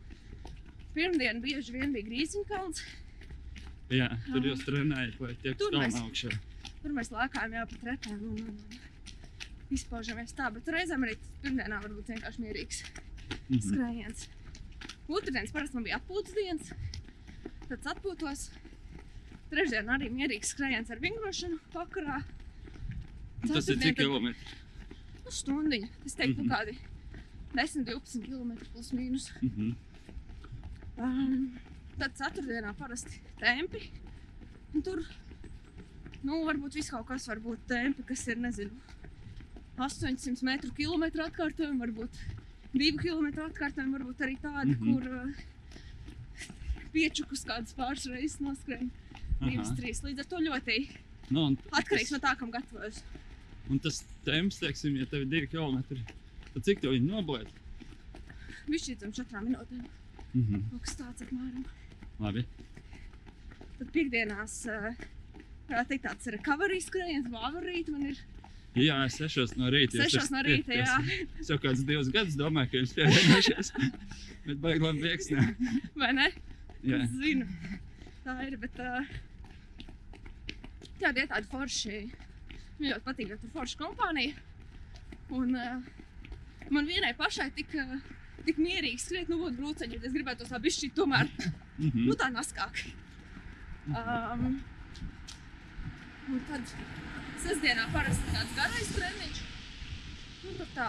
[SPEAKER 3] pirmdiena bieži vien bija grīziņkalns.
[SPEAKER 2] Jā, tur jūs trenējat, lai tiek kalnu augšā.
[SPEAKER 3] Tur mēs lēkājām jau pa trepēm un, un, un izpaužamies tā. Bet reizēm arī pirmdienā var būt vienkārši mierīgs
[SPEAKER 2] Mhm.
[SPEAKER 3] skrējiens. Otradienas parasti man bija atpūtas dienas. Tad atpūtos. Trešdien arī mierīgs skrējiens ar vingrošanu vakarā.
[SPEAKER 2] Tas ir cik kilometri?
[SPEAKER 3] Nu, stundiņa. Es teiktu, mm -hmm. kādi 10, 12 km plus mīnus.
[SPEAKER 2] Mhm.
[SPEAKER 3] Um, tad ceturtdienā parasti tempi. Un tur nu, varbūt viss kaut kas, varbūt tempi, kas ir nezinu, 800 metru kilometru atkārtojumi, varbūt 2 km atkārtojumi, varbūt arī tādi, mm -hmm. kur uh, piečukus kādas pāris reizes noskrēja. Divas,
[SPEAKER 2] Aha.
[SPEAKER 3] trīs. Līdz ar to ļoti
[SPEAKER 2] Nu, un
[SPEAKER 3] atkarīgs
[SPEAKER 2] tas-
[SPEAKER 3] no tā, kam gatavojas.
[SPEAKER 2] Un tas temps, teiksim, ja tev ir divi kilometri, tad cik tev viņi noblēd?
[SPEAKER 3] Viņš ir zem četrām minūtēm.
[SPEAKER 2] Mhm.
[SPEAKER 3] Kaut kas tāds apmēram.
[SPEAKER 2] Labi.
[SPEAKER 3] Tad piekdienās, varētu teikt, tāds recovery skrējiens, vavarīt man ir
[SPEAKER 2] Jā, es sešos no rīta.
[SPEAKER 3] Sešos no rīta,
[SPEAKER 2] pie-
[SPEAKER 3] jā.
[SPEAKER 2] Es jau kādus divus gadus domāju, ka jums pievienojušies. *laughs* Bet baigi labi vieksnē.
[SPEAKER 3] vai ne?
[SPEAKER 2] Jā.
[SPEAKER 3] Es zinu. Tā ir, bet uh, tādi ir tādi forši. Man ļoti patīk, ka tur ir forša kompānija. Un uh, man vienai pašai tik, uh, tik mierīgi skriet, nu, būtu brūceņi, bet es gribētu to tā bišķi tomēr,
[SPEAKER 2] Mhm.
[SPEAKER 3] nu, tā naskāk. Um, un tad sestdienā parasti tāds garais treniņš. Nu, tur tā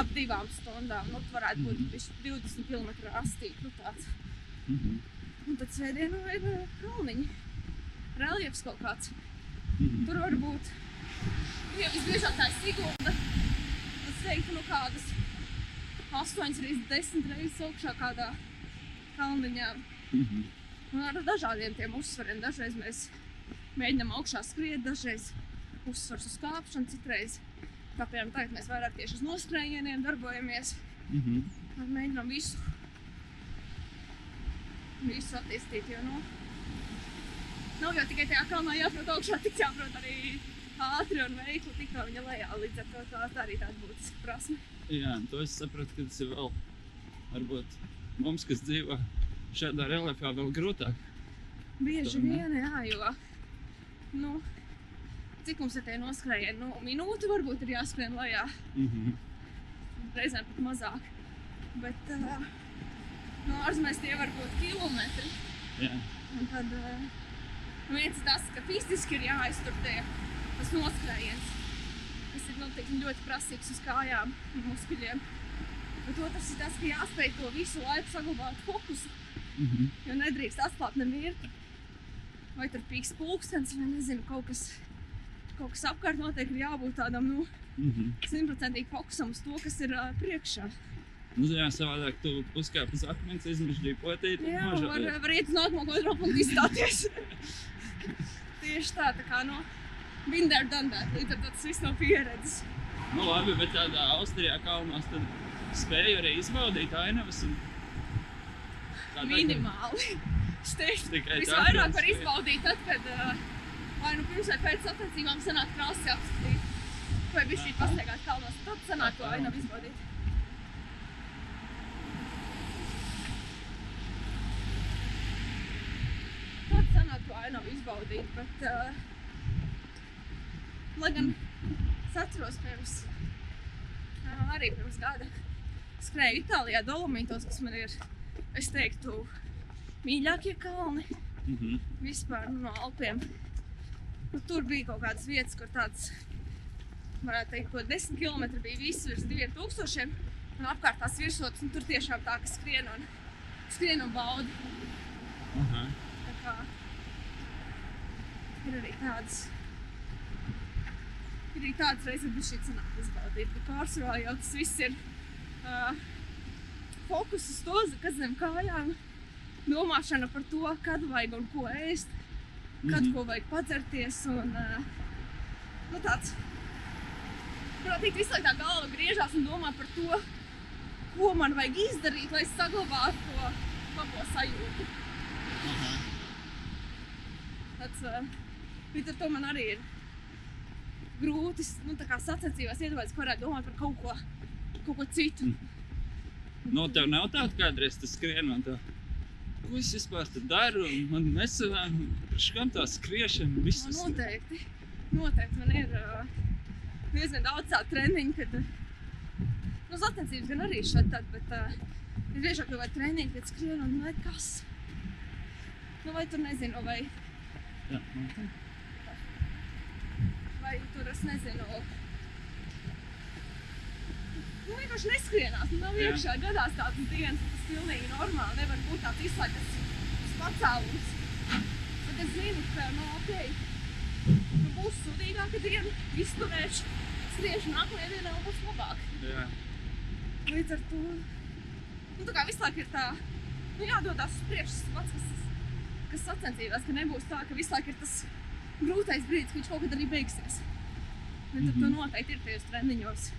[SPEAKER 3] ap divām stundām. Nu, varētu būt bišķi 20 km astīt. Nu, tāds.
[SPEAKER 2] Mhm.
[SPEAKER 3] Un tad svētdienā ir kalniņi. Reliefs kaut kāds.
[SPEAKER 2] Mhm.
[SPEAKER 3] Tur var būt. Ja visbiežāk tā ir Sigulda. Es teiktu, nu kādas 8 līdz 10 reizes augšā kādā kalniņā.
[SPEAKER 2] Mhm.
[SPEAKER 3] Un ar dažādiem tiem uzsvariem. Dažreiz mēs mēģinām augšā skriet, dažreiz uzsvars uz kāpšanu, citreiz. Kā piemēram, tagad mēs vairāk tieši uz noskrējieniem darbojamies.
[SPEAKER 2] Mhm.
[SPEAKER 3] Mēs mēģinām visu, visu attīstīt. Jo, nu, nav jau tikai tajā kalnā jāprot augšā, tik jāprot arī ātri un veikli tikt no viņa lejā. Līdz ar to tā, tā arī tāda būtiska prasme.
[SPEAKER 2] Jā, to es sapratu, ka tas ir vēl, varbūt mums, kas dzīvo šādā reliefā, vēl grūtāk.
[SPEAKER 3] Bieži vien, jā, jo nu, cik mums ir tie noskrējieni? Nu, minūte varbūt ir jāskrien lejā,
[SPEAKER 2] Mhm.
[SPEAKER 3] reizēm pat mazāk. Bet uh, no ārzemēs tie var būt kilometri.
[SPEAKER 2] Jā.
[SPEAKER 3] Un tad uh, viens tas, ka fiziski ir jāiztur tie, tas noskrējiens. Nu, teiksim, ļoti prasīgs uz kājām un muskuļiem. Bet otrs ir tas, ka jāspēj to visu laiku saglabāt fokusu.
[SPEAKER 2] Mhm.
[SPEAKER 3] Jo nedrīkst atklāt nemirkli. Vai tur pīks pulkstenis, vai nezinu, kaut kas, kaut kas apkārt notiek, ir jābūt tādam nu,
[SPEAKER 2] Mhm.
[SPEAKER 3] simtprocentīgi fokusam uz to, kas ir uh, priekšā.
[SPEAKER 2] Nu, jā, savādāk tu uzkāp uz akmens, izmežģīji potīt.
[SPEAKER 3] Jā, var, var iet uz nākamo *laughs* kontrolu punktu izstāties. Tieši tā, tā kā no Binder Dandēt, līdz ar to tas viss nav pieredzes.
[SPEAKER 2] Nu, labi, bet tādā Austrijā kalnos tad spēju arī izbaudīt ainavas. Un... tādā,
[SPEAKER 3] Minimāli. *laughs* Es teiktu, visvairāk var izbaudīt tad, kad uh, vai nu pirms vai pēc sacensībām sanāk krāsas apskatīt. Vai šī pastaigāt kalnos, tad sanāk to ainavu izbaudīt. Tad sanāk to ainavu izbaudīt, bet uh, lai gan es atceros pirms, uh, arī pirms gada skrēju Itālijā Dolomītos, kas man ir, es teiktu, mīļākie kalni
[SPEAKER 2] Mhm.
[SPEAKER 3] vispār nu, no Alpiem. Nu, tur bija kaut kādas vietas, kur tāds, varētu teikt, ko 10 km bija viss virs 2000. Un apkārt tās virsotnes, un tur tiešām tā, ka skrien un, skrien un baudi.
[SPEAKER 2] Aha.
[SPEAKER 3] Tā kā ir arī tādas. Arī tādas reizes, kad šī sanāk izbaudīt, bet pārsvarā jau tas viss ir uh, fokus uz to, kas zem kājām, domāšana par to, kad vajag un ko ēst, kad
[SPEAKER 2] Mhm.
[SPEAKER 3] ko vajag padzerties un uh, nu tāds. Teikt, visu laiku tā galva griežās un domā par to, ko man vajag izdarīt, lai saglabātu to labo sajūtu.
[SPEAKER 2] Aha.
[SPEAKER 3] Tāds, uh, līdz ar to man arī ir grūti nu, tā sacensībās iedomāties, ka varētu domāt par kaut ko, kaut ko citu.
[SPEAKER 2] Nu, tev nav tāda kādreiz tas skrien un tā. Ko es vispār te daru? Man nesanāk, kam tā skriešana, viss
[SPEAKER 3] Nu, noteikti, noteikti man ir uh, diezgan daudz tādu treniņu, kad nu, sacensības gan arī šeit tad, bet uh, ir biežāk jau vai treniņi, kad skrien un vai kas. Nu, vai tur nezinu, vai,
[SPEAKER 2] Jā, noteikti.
[SPEAKER 3] Vai tur es nezinu. Nu, vienkārši neskrienās. Nu, nav iekšā gadās tādas dienas, tas pilnīgi normāli. Nevar būt tāds izslēgts pacēlums. Bet es zinu, ka, nu, ok, nu, būs sudīgāka diena, izturēšu, skriešu nākamajā dienā un būs labāk.
[SPEAKER 2] Jā.
[SPEAKER 3] Līdz ar to, nu, tā kā visu laiku ir tā, nu, jādodas uz priekšu pats, kas, kas sacensībās, ka nebūs tā, ka visu laiku ir tas grūtais brīdis, ka viņš kaut kad arī beigsies. Līdz ar to
[SPEAKER 2] Mhm.
[SPEAKER 3] noteikti ir tajos treniņos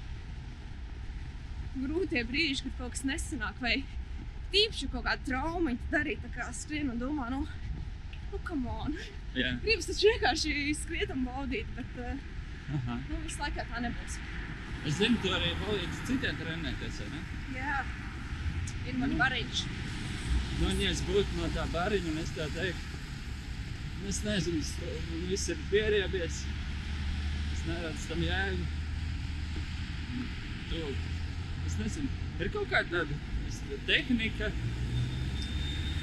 [SPEAKER 3] grūtie brīži, kad kaut kas nesanāk, vai tīpaši kaut kāda trauma darīt, tā kā skrien un domā, nu, nu, come on.
[SPEAKER 2] Jā.
[SPEAKER 3] Gribas taču vienkārši skriet un baudīt, bet, uh,
[SPEAKER 2] Aha.
[SPEAKER 3] nu, visu laiku tā nebūs.
[SPEAKER 2] Es zinu, tu arī palīdzi citiem trenēties, vai ne?
[SPEAKER 3] Jā, ir man bariņš.
[SPEAKER 2] Nu, un ja es būtu no tā bariņa, un es tā teiktu, nu, es nezinu, es- man viss ir pieriebies. Es neredzu tam jēgu. Tu, es nezinu, ir kaut kāda tāda tehnika,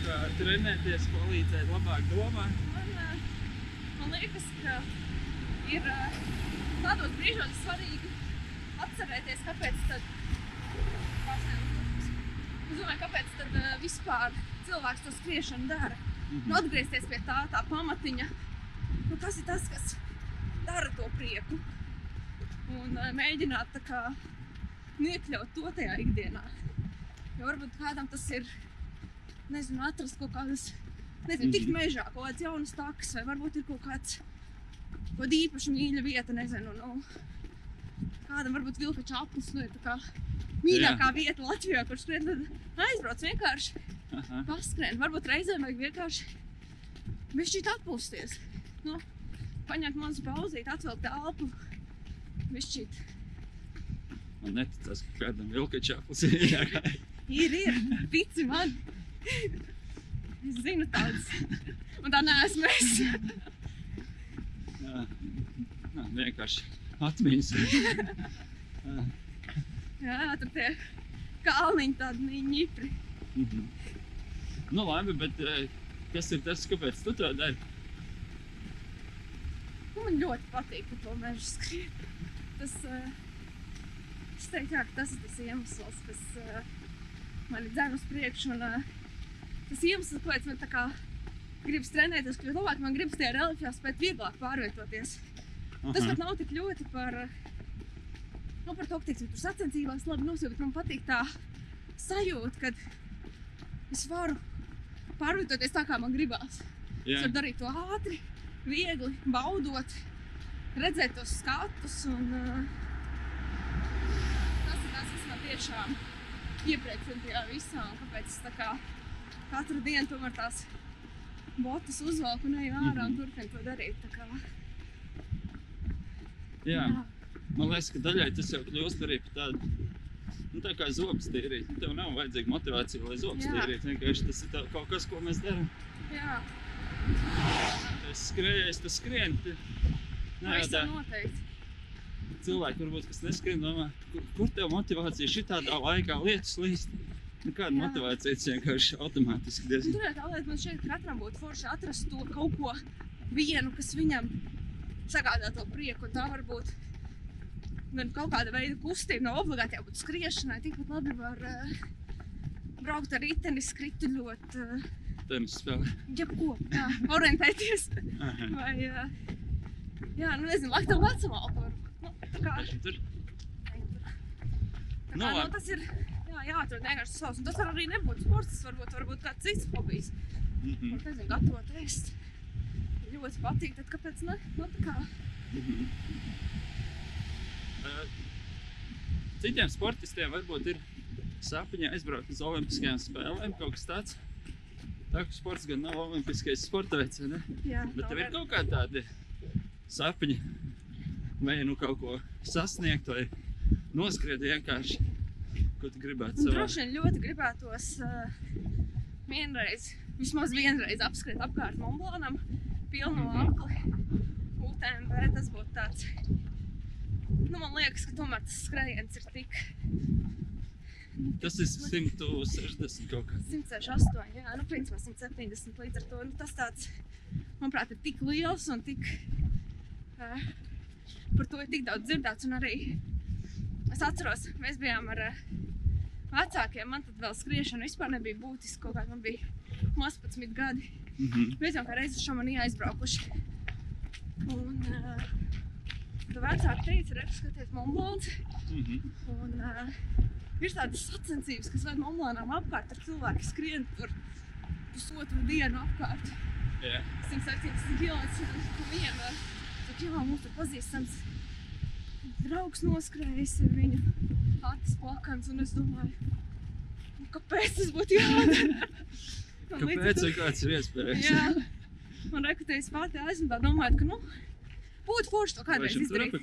[SPEAKER 2] kā trenēties, palīdzēt labāk domāt.
[SPEAKER 3] Man, uh, man liekas, ka ir uh, tādos brīžos svarīgi atcerēties, kāpēc tad. Es domāju, kāpēc tad vispār cilvēks to skriešanu dara. Nu, atgriezties pie tā, tā pamatiņa, nu, kas ir tas, kas dara to prieku. Un uh, mēģināt tā kā nu, iekļaut to tajā ikdienā. Jo varbūt kādam tas ir, nezinu, atrast kaut kādas, nezinu, tikt
[SPEAKER 2] Mhm.
[SPEAKER 3] mežā, kaut kādas jaunas takas, vai varbūt ir kaut kāds, kaut īpaša mīļa vieta, nezinu, nu, kādam varbūt vilka čaplis, nu, ir tā kā mīļākā vieta Latvijā, kur skrien, tad aizbrauc vienkārši
[SPEAKER 2] Aha.
[SPEAKER 3] paskrien. Varbūt reizēm vajag vienkārši bišķīt atpūsties. Nu, paņemt mazu pauzīt, atvilkt elpu. Bišķīt.
[SPEAKER 2] Man neticas, ka kādam vilka čaplis ir jāgāj.
[SPEAKER 3] Ir, ir, tici man. Es zinu tādas. Un tā neesmu es.
[SPEAKER 2] Jā. Nā, vienkārši atmiņas. Jā.
[SPEAKER 3] Tur tie kalniņi tādi ņipri.
[SPEAKER 2] Mhm. Nu, labi, bet eh, kas ir tas, kāpēc tu to dari?
[SPEAKER 3] Nu, man ļoti patīk pa to mežu skriet. Tas, uh, es teiktu, jā, ka tas ir tas iemesls, kas uh, man ir dzēn uz priekšu. Un, tas iemesls, kāpēc man tā kā gribas trenēties, kļūt labāk, man gribas tajā reliefā spēt vieglāk pārvietoties. Tas
[SPEAKER 2] Aha.
[SPEAKER 3] pat nav tik ļoti par, nu, par to, ka, teiksim, tur sacensībās labi nosūta, man patīk tā sajūta, kad es varu pārvietoties tā, kā man gribās. Es
[SPEAKER 2] Jā.
[SPEAKER 3] varu darīt to ātri, viegli, baudot, redzēt tos skatus. Un, uh, tas ir tas, kas man tiešām iepriecina tajā visā. Un kāpēc es tā kā katru dienu tomēr tās botas uzvelku un eju ārā un
[SPEAKER 2] Mhm.
[SPEAKER 3] turpinu to darīt.
[SPEAKER 2] Jā. Man liekas, ka daļai tas jau kļūst arī par tādu. Nu, tā kā zobs tīrīt. Nu, tev nav vajadzīga motivācija, lai zobs
[SPEAKER 3] Jā.
[SPEAKER 2] tīrītu. Vienkārši tas ir tā, kaut kas, ko mēs darām.
[SPEAKER 3] jā,
[SPEAKER 2] Es skrēju, tas skrienu. Nē, tā
[SPEAKER 3] nu, noteikti.
[SPEAKER 2] cilvēki varbūt, kas neskrien, domā, kur, kur tev motivācija šitādā laikā lietas līst. Nekāda
[SPEAKER 3] Jā.
[SPEAKER 2] motivācija, tas vienkārši automātiski
[SPEAKER 3] Un
[SPEAKER 2] diezgan.
[SPEAKER 3] Tur ir tā lieta, man šeit katram būtu forši atrast to kaut ko vienu, kas viņam sagādā to prieku. Un tā var būt gan kaut kāda veida kustība, nav obligāti jābūt skriešanai. Tikpat labi var uh, braukt ar riteni, skrituļot. Uh,
[SPEAKER 2] tenis spēlē.
[SPEAKER 3] jebko, jā, orientēties. Vai, ā, jā, nu nezinu, laikam tev vecumā varbūt. Nu, tā kā,
[SPEAKER 2] Tur
[SPEAKER 3] tā
[SPEAKER 2] Nu,
[SPEAKER 3] kā, nu,
[SPEAKER 2] labi.
[SPEAKER 3] tas ir, jā, jāatrod vienkārši savs. Un tas var arī nebūt sports, varbūt, varbūt kāds cits hobijs.
[SPEAKER 2] Mhm.
[SPEAKER 3] Un, nezinu, gatavot ēst. Ļoti patīk, tad kāpēc ne? Nu, tā kā,
[SPEAKER 2] Mhm. Citiem sportistiem varbūt ir sapņi aizbraukt uz Olimpiskajām spēlēm, kaut kas tāds. Tā kā sports gan nav olimpiskais sporta veids, vai ne?
[SPEAKER 3] jā.
[SPEAKER 2] Bet tev ir kaut kādi tādi sapņi, vai nu kaut ko sasniegt, vai noskriet vienkārši, ko tu gribētu
[SPEAKER 3] Nu,
[SPEAKER 2] savā.
[SPEAKER 3] Droši vien ļoti gribētos uh, vienreiz, vismaz vienreiz apskriet apkārt Monblānam, pilnu
[SPEAKER 2] Mhm.
[SPEAKER 3] apli, UTMB. Tas būtu tāds. Nu, man liekas, ka tomēr tas skrējiens ir tik
[SPEAKER 2] Tas ir 160 kaut kā.
[SPEAKER 3] 168, jā, nu, principā 170 līdz ar to. Nu, tas tāds, manuprāt, ir tik liels un tik. Uh, par to ir tik daudz dzirdēts. Un arī es atceros, mēs bijām ar uh, vecākiem. Man tad vēl skriešana vispār nebija būtiska. Kaut kā man bija 11 gadi.
[SPEAKER 2] Mhm.
[SPEAKER 3] Mēs jau kā reizes šo manī aizbraukuši. Un uh, vecāki teica, redz, skaties, Monblāns.
[SPEAKER 2] Mhm.
[SPEAKER 3] Un, uh, ir tādas sacensības, kas ved monētām apkārt. Tur cilvēki skrien tur pusotru dienu apkārt.
[SPEAKER 2] Jā.
[SPEAKER 3] 170 km pa vienu. Tad, jā, mums tur pazīstams draugs noskrējis ar viņu acis plakans. Un es domāju, nu, kāpēc tas būtu jādara? *laughs*
[SPEAKER 2] Kāpēc vai kāds ir iespējams?
[SPEAKER 3] Jā. Un rekrutējis pati tā domājot, ka, nu, būtu forši to kādreiz izdarīt.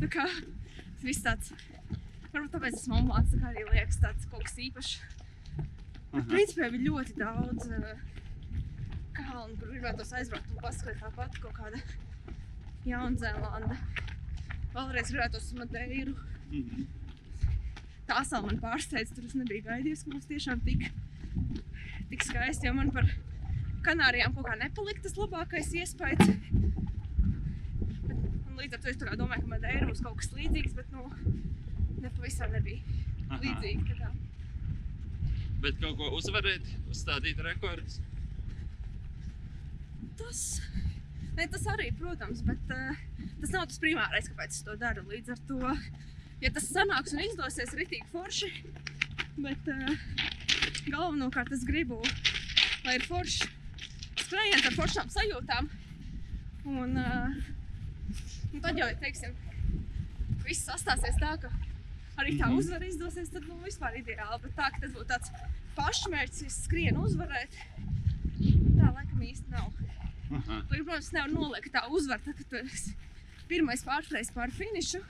[SPEAKER 3] Tā kā tas viss tāds, varbūt tāpēc tas man māc, tā kā arī liekas tāds kaut kas īpašs. Bet principā bija ļoti daudz kalnu, kur gribētos aizbraukt un paskatīt tāpat kaut kāda Jaunzēlanda. Vēlreiz gribētos Madeiru.
[SPEAKER 2] Mhm.
[SPEAKER 3] Tā sala man pārsteidz, tur es nebiju gaidījis, ka būs tiešām tik, tik skaisti, jo man par Kanārijām kaut kā nepalika tas labākais iespējas. Un līdz ar to es tā kā domāju, ka Madeira būs kaut kas līdzīgs, bet nu, nepavisam nebija
[SPEAKER 2] Aha.
[SPEAKER 3] līdzīgi. tā kā.
[SPEAKER 2] Bet kaut ko uzvarēt, uzstādīt rekordus.
[SPEAKER 3] Tas, ne, tas arī, protams, bet uh, tas nav tas primārais, kāpēc es to daru. Līdz ar to, ja tas sanāks un izdosies, ritīgi forši. Bet uh, galvenokārt es gribu, lai ir forši skrējiens ar foršām sajūtām. Un, uh, un tad jau, ja teiksim, viss sastāsies tā, ka arī tā
[SPEAKER 2] Mhm.
[SPEAKER 3] uzvara izdosies, tad nu, vispār ideāli. Bet tā, ka tas būtu tāds pašmērķis, es skrienu uzvarēt, tā laikam īsti nav.
[SPEAKER 2] Aha.
[SPEAKER 3] Protams, nevar noliekt tā uzvara, tad, kad tu esi pirmais pārspējis pāri finišu.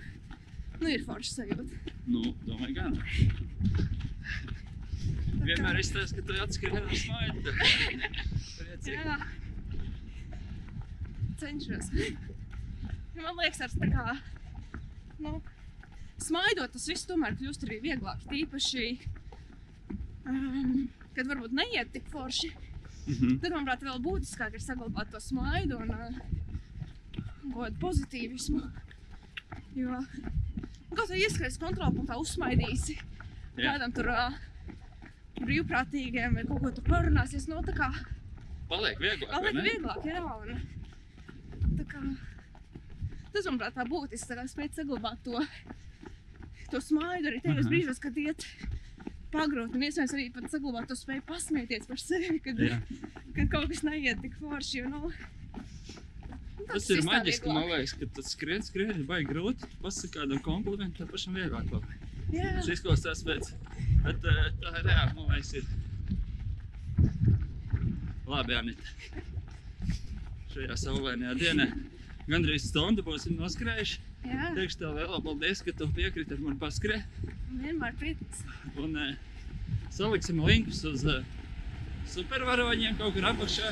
[SPEAKER 3] Nu, ir forša sajūta.
[SPEAKER 2] Nu, domāju, gan. Vienmēr izstāsta, ka tu atskrien ar smaidu.
[SPEAKER 3] Jā, cenšos. Man liekas, tas tā kā, nu, smaidot, tas viss tomēr kļūst arī vieglāk. Tīpaši, um, kad varbūt neiet tik forši.
[SPEAKER 2] Mhm.
[SPEAKER 3] Tad, manuprāt, vēl būtiskāk ir saglabāt to smaidu un uh, godu pozitīvismu. Jo, kaut kā ieskrējas kontrolpunktā, uzsmaidīsi
[SPEAKER 2] Jā.
[SPEAKER 3] kādam tur uh, brīvprātīgiem vai kaut ko tur parunāsies. Nu, tā kā
[SPEAKER 2] Paliek vieglāk, vai
[SPEAKER 3] paliek vieglāk, jā. Un, tā kā, tas, manuprāt, tā būtiski, tā kā spēt saglabāt to, to smaidu arī tajos
[SPEAKER 2] Aha.
[SPEAKER 3] brīžos, kad iet pagrot. Un iespējams arī pat saglabāt to spēju pasmieties par sevi, kad,
[SPEAKER 2] Jā. *laughs*
[SPEAKER 3] kad kaut kas neiet tik forši. Jo, nu, nu,
[SPEAKER 2] Tas ir maģiski, man liekas, ka tas skrien, skrien, baigi grūti. Pasaki kādam komplimentu, tad pašam vieglāk.
[SPEAKER 3] Jā,
[SPEAKER 2] Tas izklausās pēc, bet eh, tā ir reāli, man liekas, ir. Labi, Anita. Šajā saulainajā dienā gandrīz stundu būsim noskrējuši.
[SPEAKER 3] jā,
[SPEAKER 2] Teikšu tev lielu paldies, ka tu piekriti ar mani paskrēt.
[SPEAKER 3] vienmēr priecīgs.
[SPEAKER 2] Un uh, saliksim linkus uz uh, supervaroņiem kaut kur apakšā.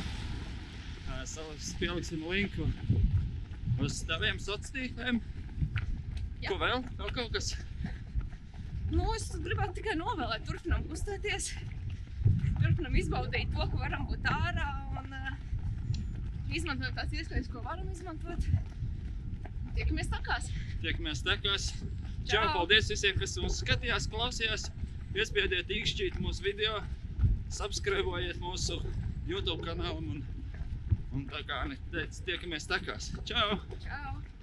[SPEAKER 2] Saliks, pieliksim linku uz taviem sociāliem. Ko vēl? Vēl kaut kas?
[SPEAKER 3] Nu, es gribētu tikai novēlēt, turpinām kustēties, turpinām izbaudīt to, ka varam būt ārā un uh, izmantojam tās iespējas, ko varam izmantot. Tiekamies takās!
[SPEAKER 2] Tiekamies tekās. Čau,
[SPEAKER 3] Čau.
[SPEAKER 2] paldies visiem, kas mūs skatījās, klausījās. Iespiediet īkšķīt mūsu video. subscribojiet mūsu YouTube kanālam un, un tā kā tiekamies takās. Čau!
[SPEAKER 3] Čau!